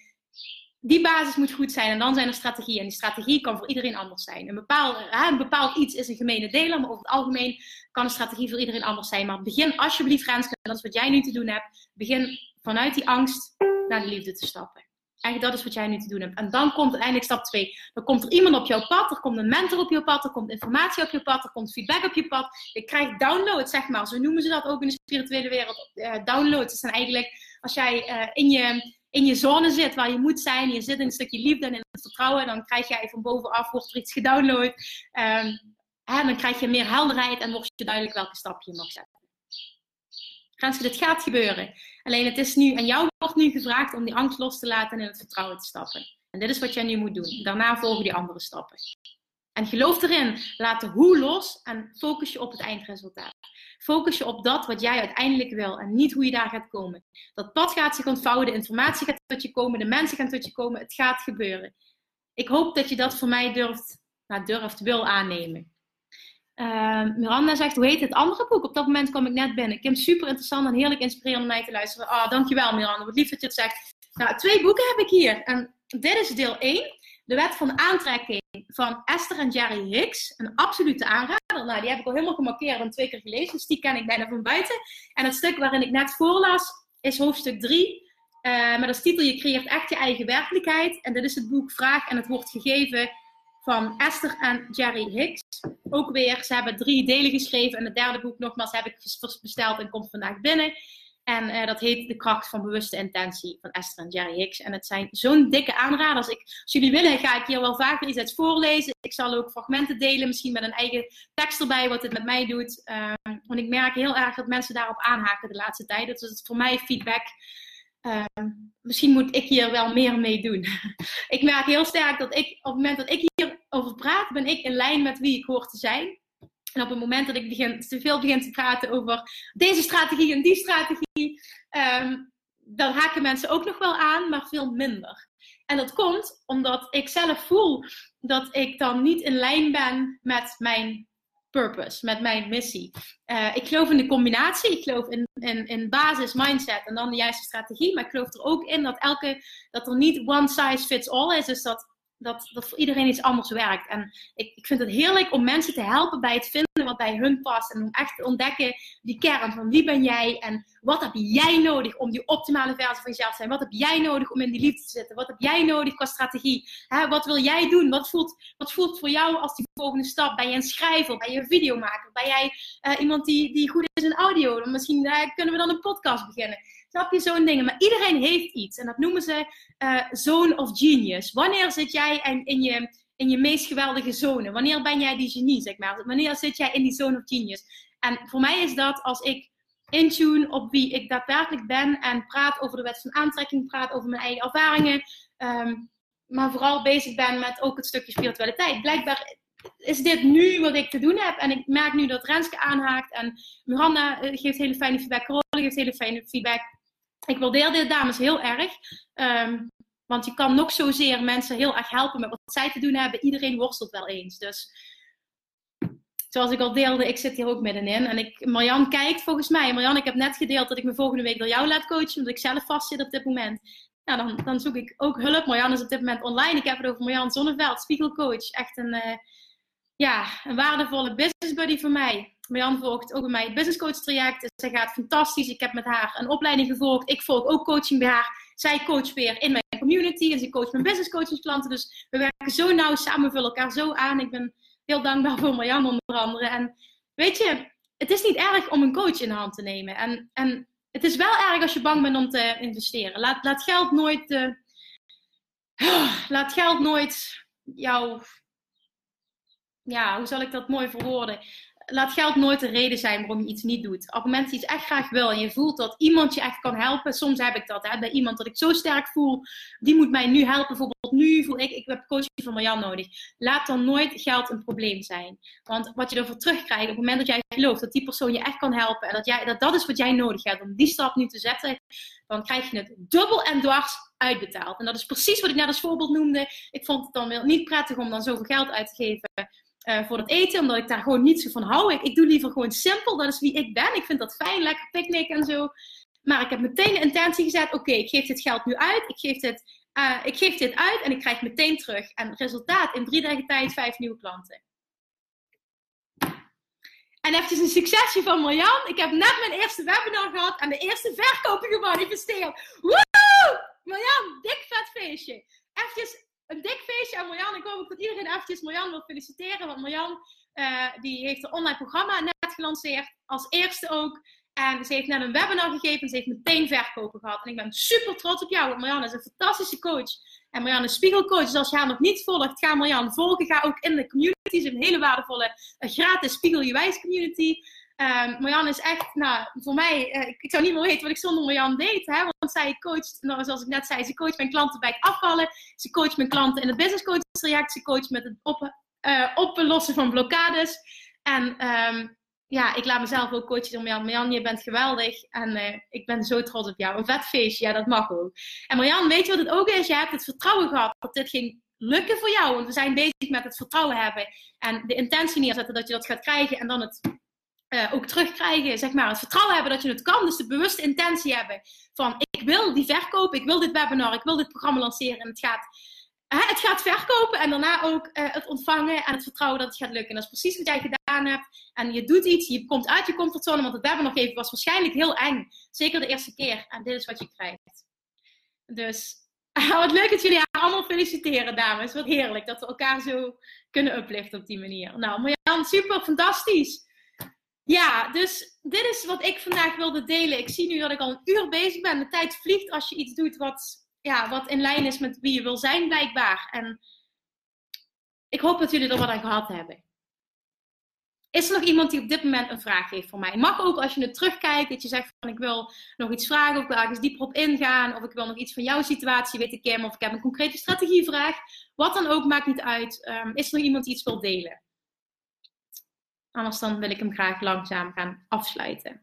Die basis moet goed zijn en dan zijn er strategieën. En die strategie kan voor iedereen anders zijn. Een bepaald, een bepaald iets is een gemene deler, maar over het algemeen kan een strategie voor iedereen anders zijn. Maar begin alsjeblieft, Renske, en dat is wat jij nu te doen hebt. Begin vanuit die angst naar de liefde te stappen. Eigenlijk dat is wat jij nu te doen hebt. En dan komt uiteindelijk stap 2. Dan komt er iemand op jouw pad, er komt een mentor op jouw pad, er komt informatie op je pad, er komt feedback op je pad. Je krijgt downloads, zeg maar. Zo noemen ze dat ook in de spirituele wereld. Uh, downloads. Dat zijn eigenlijk als jij uh, in, je, in je zone zit waar je moet zijn, je zit in een stukje liefde en in het vertrouwen, dan krijg jij van bovenaf, wordt er iets gedownload. Hè, dan krijg je meer helderheid en wordt je duidelijk welke stap je mag zetten. Grenske, dit gaat gebeuren. Alleen het is nu, en jou wordt nu gevraagd om die angst los te laten en in het vertrouwen te stappen. En dit is wat jij nu moet doen. Daarna volgen die andere stappen. En geloof erin, laat de hoe los en focus je op het eindresultaat. Focus je op dat wat jij uiteindelijk wil en niet hoe je daar gaat komen. Dat pad gaat zich ontvouwen, de informatie gaat tot je komen, de mensen gaan tot je komen, het gaat gebeuren. Ik hoop dat je dat voor mij durft, nou, durft, wil aannemen. Uh, Miranda zegt, hoe heet het andere boek? Op dat moment kwam ik net binnen. Kim, super interessant en heerlijk inspirerend om mij te luisteren. Ah, oh, dankjewel Miranda, wat lief dat je het zegt. Nou, twee boeken heb ik hier. En dit is deel 1. De wet van aantrekking van Esther en Jerry Hicks. Een absolute aanrader. Nou, die heb ik al helemaal gemarkeerd en twee keer gelezen. Dus die ken ik bijna van buiten. En het stuk waarin ik net voorlas is hoofdstuk 3. Uh, eh, met als titel Je creëert echt je eigen werkelijkheid. En dit is het boek Vraag en het wordt gegeven van Esther en Jerry Hicks. Ook weer, ze hebben drie delen geschreven. En het derde boek, nogmaals, heb ik besteld en komt vandaag binnen. En uh, dat heet De kracht van bewuste intentie van Esther en Jerry Hicks. En het zijn zo'n dikke aanraders. Ik, als jullie willen, ga ik hier wel vaker iets uit voorlezen. Ik zal ook fragmenten delen, misschien met een eigen tekst erbij, wat het met mij doet. Uh, want ik merk heel erg dat mensen daarop aanhaken de laatste tijd. Dus het is voor mij feedback uh, misschien moet ik hier wel meer mee doen. <laughs> ik merk heel sterk dat ik, op het moment dat ik hierover praat, ben ik in lijn met wie ik hoor te zijn. En op het moment dat ik begin, te veel begin te praten over deze strategie en die strategie, um, dan haken mensen ook nog wel aan, maar veel minder. En dat komt omdat ik zelf voel dat ik dan niet in lijn ben met mijn purpose, met mijn missie. Uh, ik geloof in de combinatie, ik geloof in, in, in basis, mindset en dan de juiste strategie. Maar ik geloof er ook in dat, elke, dat er niet one size fits all is. Dus dat dat, dat voor iedereen iets anders werkt. En ik, ik vind het heerlijk om mensen te helpen bij het vinden wat bij hun past. En om echt te ontdekken die kern van wie ben jij en wat heb jij nodig om die optimale versie van jezelf te zijn. Wat heb jij nodig om in die liefde te zitten? Wat heb jij nodig qua strategie? Hè, wat wil jij doen? Wat voelt, wat voelt voor jou als die volgende stap? Ben je een schrijver? Ben je een videomaker? Ben jij uh, iemand die, die goed is in audio? Dan misschien uh, kunnen we dan een podcast beginnen. Snap je zo'n dingen? Maar iedereen heeft iets. En dat noemen ze uh, zone of genius. Wanneer zit jij in, in, je, in je meest geweldige zone? Wanneer ben jij die genie, zeg maar? Wanneer zit jij in die zone of genius? En voor mij is dat als ik intune op wie ik daadwerkelijk ben en praat over de wet van aantrekking, praat over mijn eigen ervaringen, ehm, maar vooral bezig ben met ook het stukje spiritualiteit. Blijkbaar is dit nu wat ik te doen heb en ik merk nu dat Renske aanhaakt en Miranda eh, geeft hele fijne feedback, Carola geeft hele fijne feedback. Ik waardeer dit dames heel erg. Ehm, want je kan nog zozeer mensen heel erg helpen met wat zij te doen hebben. Iedereen worstelt wel eens. Dus zoals ik al deelde, ik zit hier ook middenin. En ik, Marjan kijkt volgens mij. Marjan, ik heb net gedeeld dat ik me volgende week door jou laat coachen. Omdat ik zelf vast zit op dit moment. Ja, dan, dan zoek ik ook hulp. Marjan is op dit moment online. Ik heb het over Marjan Zonneveld, spiegelcoach. Echt een, uh, ja, een waardevolle business buddy voor mij. Marjan volgt ook bij mij het business coach traject. Dus zij gaat fantastisch. Ik heb met haar een opleiding gevolgd. Ik volg ook coaching bij haar. Zij coacht weer in mijn community en ze coacht mijn business coachingsklanten. Dus we werken zo nauw samen, vullen elkaar zo aan. Ik ben heel dankbaar voor Marjan onder andere. En weet je, het is niet erg om een coach in de hand te nemen. En, en het is wel erg als je bang bent om te investeren. Laat, laat geld nooit. Uh, <sighs> laat geld nooit jouw. Ja, hoe zal ik dat mooi verwoorden? laat geld nooit de reden zijn waarom je iets niet doet. Op het moment dat je iets echt graag wil en je voelt dat iemand je echt kan helpen. Soms heb ik dat hè, bij iemand dat ik zo sterk voel. Die moet mij nu helpen. Bijvoorbeeld nu voel ik, ik heb coaching van Marjan nodig. Laat dan nooit geld een probleem zijn. Want wat je ervoor terugkrijgt op het moment dat jij gelooft dat die persoon je echt kan helpen. En dat, jij, dat dat is wat jij nodig hebt om die stap nu te zetten. Dan krijg je het dubbel en dwars uitbetaald. En dat is precies wat ik net als voorbeeld noemde. Ik vond het dan niet prettig om dan zoveel geld uit te geven uh, voor het eten, omdat ik daar gewoon niet zo van hou. Ik, doe liever gewoon simpel, dat is wie ik ben. Ik vind dat fijn, lekker picknick en zo. Maar ik heb meteen de intentie gezet: oké, ik geef dit geld nu uit, ik geef dit, uh, ik geef dit uit en ik krijg meteen terug. En resultaat in drie dagen tijd vijf nieuwe klanten. En eventjes een succesje van Marjan. Ik heb net mijn eerste webinar gehad en de eerste verkopen gemanifesteerd. Woe! Marjan, dik vet feestje. Eventjes een dik feestje aan Marjan. Ik hoop dat iedereen eventjes Marjan wil feliciteren. Want Marjan uh, die heeft een online programma net gelanceerd. Als eerste ook. En ze heeft net een webinar gegeven. Ze heeft meteen verkopen gehad. En ik ben super trots op jou. Want Marjan is een fantastische coach. En Marjan is spiegelcoach. Dus als je haar nog niet volgt, ga Marjan volgen. Ga ook in de community. Ze heeft een hele waardevolle gratis Spiegel Je Wijs community. Um, is echt, nou, voor mij, uh, ik, zou niet meer weten wat ik zonder Marjan deed. Hè? Want zij coacht, nou, zoals ik net zei, ze coacht mijn klanten bij het afvallen. Ze coacht mijn klanten in het business coaching traject. Ze coacht met het op, uh, oplossen van blokkades. En um, ja, ik laat mezelf ook coachen door Marjan. Marjan, je bent geweldig en uh, ik ben zo trots op jou. Een vet feestje, ja, dat mag ook. En Marjan, weet je wat het ook is? Je hebt het vertrouwen gehad dat dit ging lukken voor jou. Want we zijn bezig met het vertrouwen hebben en de intentie neerzetten dat je dat gaat krijgen en dan het uh, ook terugkrijgen, zeg maar, het vertrouwen hebben dat je het kan. Dus de bewuste intentie hebben van ik wil die verkopen, ik wil dit webinar, ik wil dit programma lanceren en het gaat, het gaat verkopen en daarna ook uh, het ontvangen en het vertrouwen dat het gaat lukken. En dat is precies wat jij gedaan hebt. En je doet iets, je komt uit je comfortzone, want het webinar geven was waarschijnlijk heel eng. Zeker de eerste keer. En dit is wat je krijgt. Dus <laughs> wat leuk dat jullie allemaal feliciteren, dames. Wat heerlijk dat we elkaar zo kunnen upliften op die manier. Nou, Marjan, super fantastisch. Ja, dus dit is wat ik vandaag wilde delen. Ik zie nu dat ik al een uur bezig ben. De tijd vliegt als je iets doet wat, ja, wat in lijn is met wie je wil zijn, blijkbaar. En ik hoop dat jullie er wat aan gehad hebben. Is er nog iemand die op dit moment een vraag heeft voor mij? Mag ook als je het terugkijkt, dat je zegt van ik wil nog iets vragen, of ik wil ergens dieper op ingaan, of ik wil nog iets van jouw situatie weten, Kim, of ik heb een concrete strategievraag. Wat dan ook, maakt niet uit. Um, is er nog iemand die iets wil delen? Anders dan wil ik hem graag langzaam gaan afsluiten.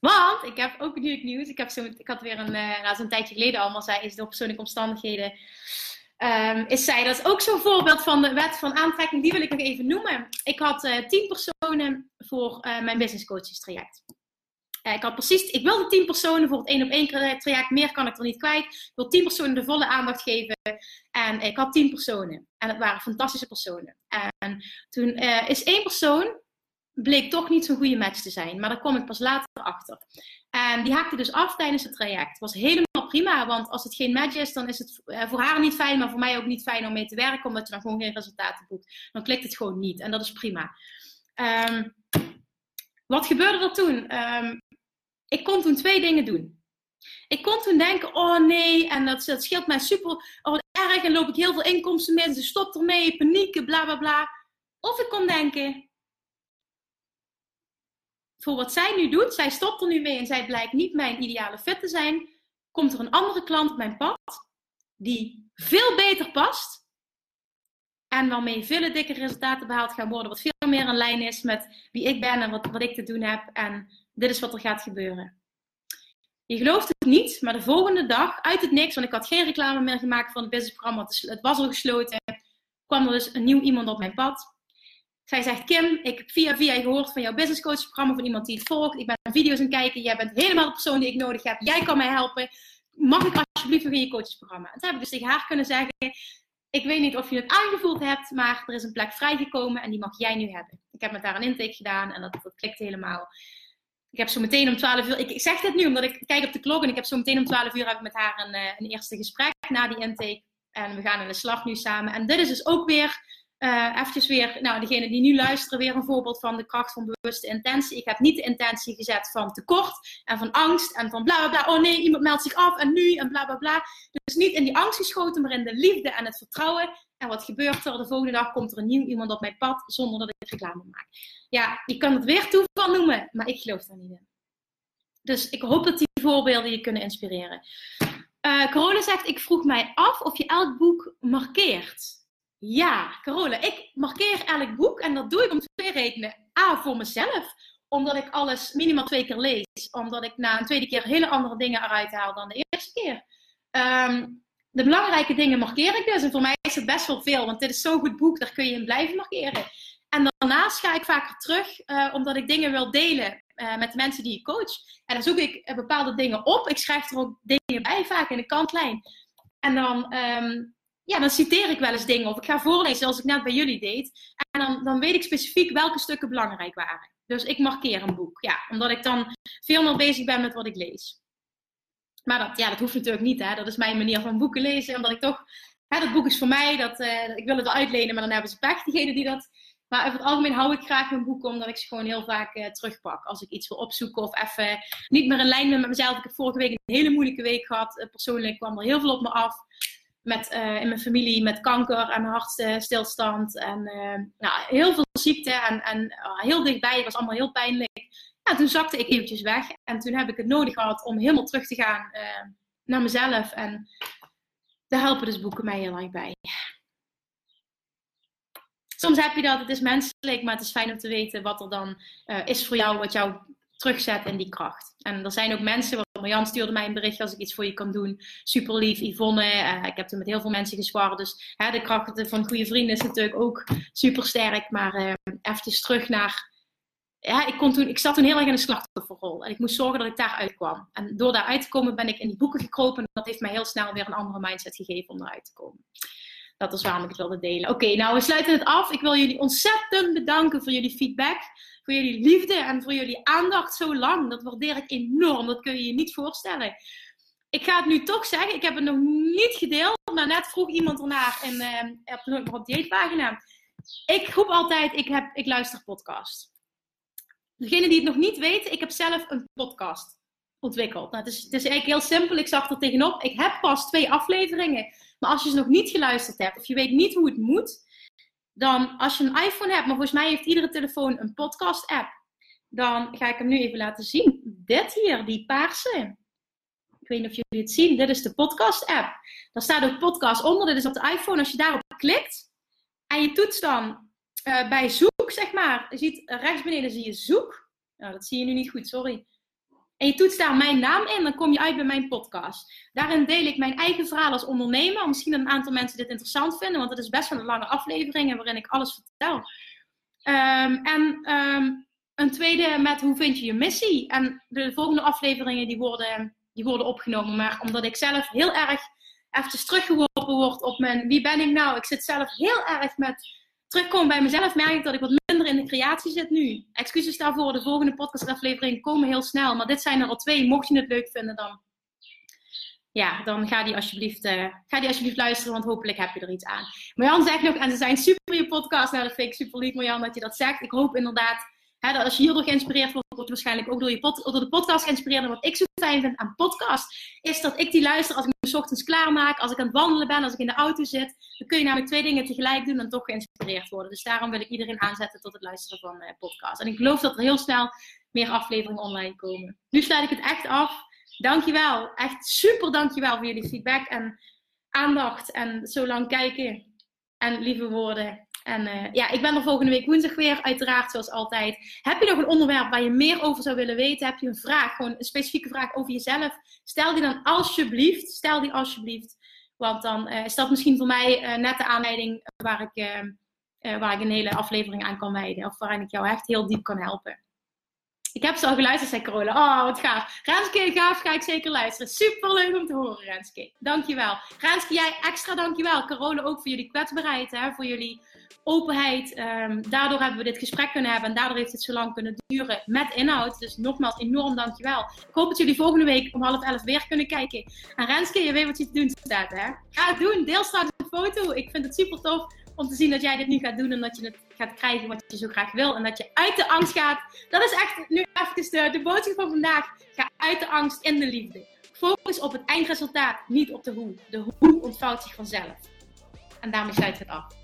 Want ik heb ook nieuws. Ik, heb zo, ik had weer een, uh, nou, zo'n tijdje geleden allemaal zei, is door persoonlijke omstandigheden. Um, is zij, dat is ook zo'n voorbeeld van de wet van aantrekking, die wil ik nog even noemen. Ik had uh, tien personen voor uh, mijn business coaches traject. Ik had precies, ik wilde tien personen voor het één op één traject, meer kan ik er niet kwijt. Ik wil tien personen de volle aandacht geven. En ik had tien personen. En het waren fantastische personen. En toen uh, is één persoon, bleek toch niet zo'n goede match te zijn. Maar daar kom ik pas later achter. En die haakte dus af tijdens het traject. Het was helemaal prima, want als het geen match is, dan is het eh, voor haar niet fijn, maar voor mij ook niet fijn om mee te werken, omdat je dan gewoon geen resultaten boekt. Dan klikt het gewoon niet. En dat is prima. Um, wat gebeurde er toen? Um, ik kon toen twee dingen doen. Ik kon toen denken, oh nee, en dat, dat scheelt mij super. Oh, erg en loop ik heel veel inkomsten mis. Ze stopt ermee, panieken, bla bla bla. Of ik kon denken, voor wat zij nu doet, zij stopt er nu mee en zij blijkt niet mijn ideale fit te zijn, komt er een andere klant op mijn pad die veel beter past en waarmee vele dikke resultaten behaald gaan worden, wat veel meer in lijn is met wie ik ben en wat, wat ik te doen heb. En dit is wat er gaat gebeuren. Je gelooft het niet, maar de volgende dag, uit het niks, want ik had geen reclame meer gemaakt voor het businessprogramma, het was al gesloten, kwam er dus een nieuw iemand op mijn pad. Zij zegt, Kim, ik heb via via gehoord van jouw businesscoachprogramma van iemand die het volgt. Ik ben video's aan het kijken, jij bent helemaal de persoon die ik nodig heb. Jij kan mij helpen. Mag ik alsjeblieft nog in je coachesprogramma? En toen heb ik dus tegen haar kunnen zeggen, ik weet niet of je het aangevoeld hebt, maar er is een plek vrijgekomen en die mag jij nu hebben. Ik heb met haar een intake gedaan en dat, dat klikt helemaal. Ik heb zo meteen om 12 uur, ik, zeg dit nu omdat ik kijk op de klok en ik heb zo meteen om 12 uur heb ik met haar een, eh, een eerste gesprek na die intake. En we gaan in de slag nu samen. En dit is dus ook weer uh, eventjes weer, nou, degene die nu luisteren, weer een voorbeeld van de kracht van bewuste intentie. Ik heb niet de intentie gezet van tekort en van angst en van bla bla bla. Oh nee, iemand meldt zich af en nu en bla bla bla. Dus niet in die angst geschoten, maar in de liefde en het vertrouwen. En wat gebeurt er? De volgende dag komt er een nieuw iemand op mijn pad zonder dat ik reclame maak. Ja, je kan het weer toeval noemen, maar ik geloof daar niet in. Dus ik hoop dat die voorbeelden je kunnen inspireren. Uh, Corona zegt, ik vroeg mij af of je elk boek markeert. Ja, Carola, ik markeer elk boek en dat doe ik om twee redenen. A, voor mezelf, omdat ik alles minimaal twee keer lees. Omdat ik na een tweede keer hele andere dingen eruit haal dan de eerste keer. Ehm, de belangrijke dingen markeer ik dus. En voor mij is het best wel veel, want dit is zo'n goed boek, daar kun je in blijven markeren. En daarnaast ga ik vaker terug, uh, omdat ik dingen wil delen uh, met de mensen die ik coach. En dan zoek ik uh, bepaalde dingen op. Ik schrijf er ook dingen bij, vaak in de kantlijn. En dan um, ja, dan citeer ik wel eens dingen of ik ga voorlezen zoals ik net bij jullie deed. En dan, dan weet ik specifiek welke stukken belangrijk waren. Dus ik markeer een boek, ja, omdat ik dan veel meer bezig ben met wat ik lees. Maar dat, ja, dat hoeft natuurlijk niet, hè. Dat is mijn manier van boeken lezen, omdat ik toch... Hè, dat boek is voor mij, dat, uh, ik wil het uitlenen, maar dan hebben ze pech, diegenen die dat... Maar over het algemeen hou ik graag mijn boeken, omdat ik ze gewoon heel vaak uh, terugpak. Als ik iets wil opzoeken of even niet meer in lijn ben met mezelf. Ik heb vorige week een hele moeilijke week gehad. Uh, persoonlijk kwam er heel veel op me af met, uh, in mijn familie met kanker en hartstilstand. En uh, nou, heel veel ziekte en, en uh, heel dichtbij. Het was allemaal heel pijnlijk. Ja, toen zakte ik eventjes weg. En toen heb ik het nodig gehad om helemaal terug te gaan naar mezelf. En daar helpen dus boeken mij heel erg bij. Soms heb je dat, het is menselijk, maar het is fijn om te weten wat er dan is voor jou, wat jou terugzet in die kracht. En er zijn ook mensen, Marjan stuurde mij een berichtje als ik iets voor je kan doen. Super lief, Yvonne. Uh, ik heb toen met heel veel mensen gesproken. Dus hè, de kracht van goede vrienden is natuurlijk ook super sterk. Maar uh, eventjes terug naar... Ja, ik, kon toen, ik zat toen heel erg in een slachtofferrol. En ik moest zorgen dat ik daar uitkwam. En door daar uit te komen ben ik in die boeken gekropen. En dat heeft mij heel snel weer een andere mindset gegeven om eruit te komen. Dat is waarom ik het wilde delen. Oké, nou we sluiten het af. Ik wil jullie ontzettend bedanken voor jullie feedback voor jullie liefde en voor jullie aandacht zo lang. Dat waardeer ik enorm. Dat kun je je niet voorstellen. Ik ga het nu toch zeggen. Ik heb het nog niet gedeeld. Maar net vroeg iemand ernaar in, uh, op op dieetpagina. Ik roep altijd, ik, heb, ik luister podcast. Degene die het nog niet weten, ik heb zelf een podcast ontwikkeld. Nou, het, is, het is eigenlijk heel simpel. Ik zag er tegenop. Ik heb pas twee afleveringen. Maar als je ze nog niet geluisterd hebt of je weet niet hoe het moet, dan als je een iPhone hebt, maar volgens mij heeft iedere telefoon een podcast-app. Dan ga ik hem nu even laten zien. Dit hier, die paarse. Ik weet niet of jullie het zien. Dit is de podcast-app. Daar staat ook podcast onder. Dit is op de iPhone. Als je daarop klikt en je toetst dan uh, bij zoek, zeg maar. Je ziet rechts beneden zie je zoek. Nou, dat zie je nu niet goed, sorry en je toetst daar mijn naam in, dan kom je uit bij mijn podcast. Daarin deel ik mijn eigen verhaal als ondernemer. Misschien dat een aantal mensen dit interessant vinden, want het is best wel een lange aflevering waarin ik alles vertel. Um, en um, een tweede met hoe vind je je missie? En de volgende afleveringen die worden, die worden opgenomen. Maar omdat ik zelf heel erg eventjes teruggeworpen word op mijn wie ben ik nou? Ik zit zelf heel erg met terugkomen bij mezelf, merk ik dat ik wat minder in de creatie zit nu. Excuses daarvoor, de volgende podcastaflevering komen heel snel. Maar dit zijn er al twee. Mocht je het leuk vinden, dan, ja, dan ga die, alsjeblieft, uh, ga die alsjeblieft luisteren, want hopelijk heb je er iets aan. Marjan zegt nog, en ze zijn super je podcast. Nou, dat vind ik super lief, Marjan, dat je dat zegt. Ik hoop inderdaad Als je hierdoor geïnspireerd wordt, wordt waarschijnlijk ook door, je door de podcast geïnspireerd. En wat ik zo fijn vind aan podcast, is dat ik die luister als ik me ochtends klaarmaak, als ik aan het wandelen ben, als ik in de auto zit. Dan kun je namelijk twee dingen tegelijk doen en toch geïnspireerd worden. Dus daarom wil ik iedereen aanzetten tot het luisteren van uh, podcast. En ik geloof dat er heel snel meer afleveringen online komen. Nu sluit ik het echt af. Dankjewel. Echt super dankjewel voor jullie feedback en aandacht en zo lang kijken en lieve woorden. En uh, ja, ik ben er volgende week woensdag weer, uiteraard zoals altijd. Heb je nog een onderwerp waar je meer over zou willen weten? Heb je een vraag, gewoon een specifieke vraag over jezelf? Stel die dan alsjeblieft, stel die alsjeblieft. Want dan uh, is dat misschien voor mij uh, net de aanleiding waar ik, waar ik een hele aflevering aan kan wijden. Of waarin ik jou echt heel diep kan helpen. Ik heb ze al geluisterd, zei Carola. Oh, wat gaaf. Renske, gaaf, ga ik zeker luisteren. Super leuk om te horen, Renske. Dankjewel. Renske, jij extra dankjewel. Carola ook voor jullie kwetsbaarheid, hè, voor jullie openheid. Um, daardoor hebben we dit gesprek kunnen hebben en daardoor heeft het zo lang kunnen duren met inhoud. Dus nogmaals, enorm dankjewel. Ik hoop dat jullie volgende week om half elf weer kunnen kijken. En Renske, je weet wat je te doen staat, hè? Ga het doen. Deel straks een foto. Ik vind het super tof om te zien dat jij dit nu gaat doen en dat je het gaat krijgen wat je zo graag wil. En dat je uit de angst gaat. Dat is echt nu even de, de boodschap van vandaag. Ga uit de angst in de liefde. Focus op het eindresultaat, niet op de hoe. De hoe ontvouwt zich vanzelf. En daarmee sluit het af.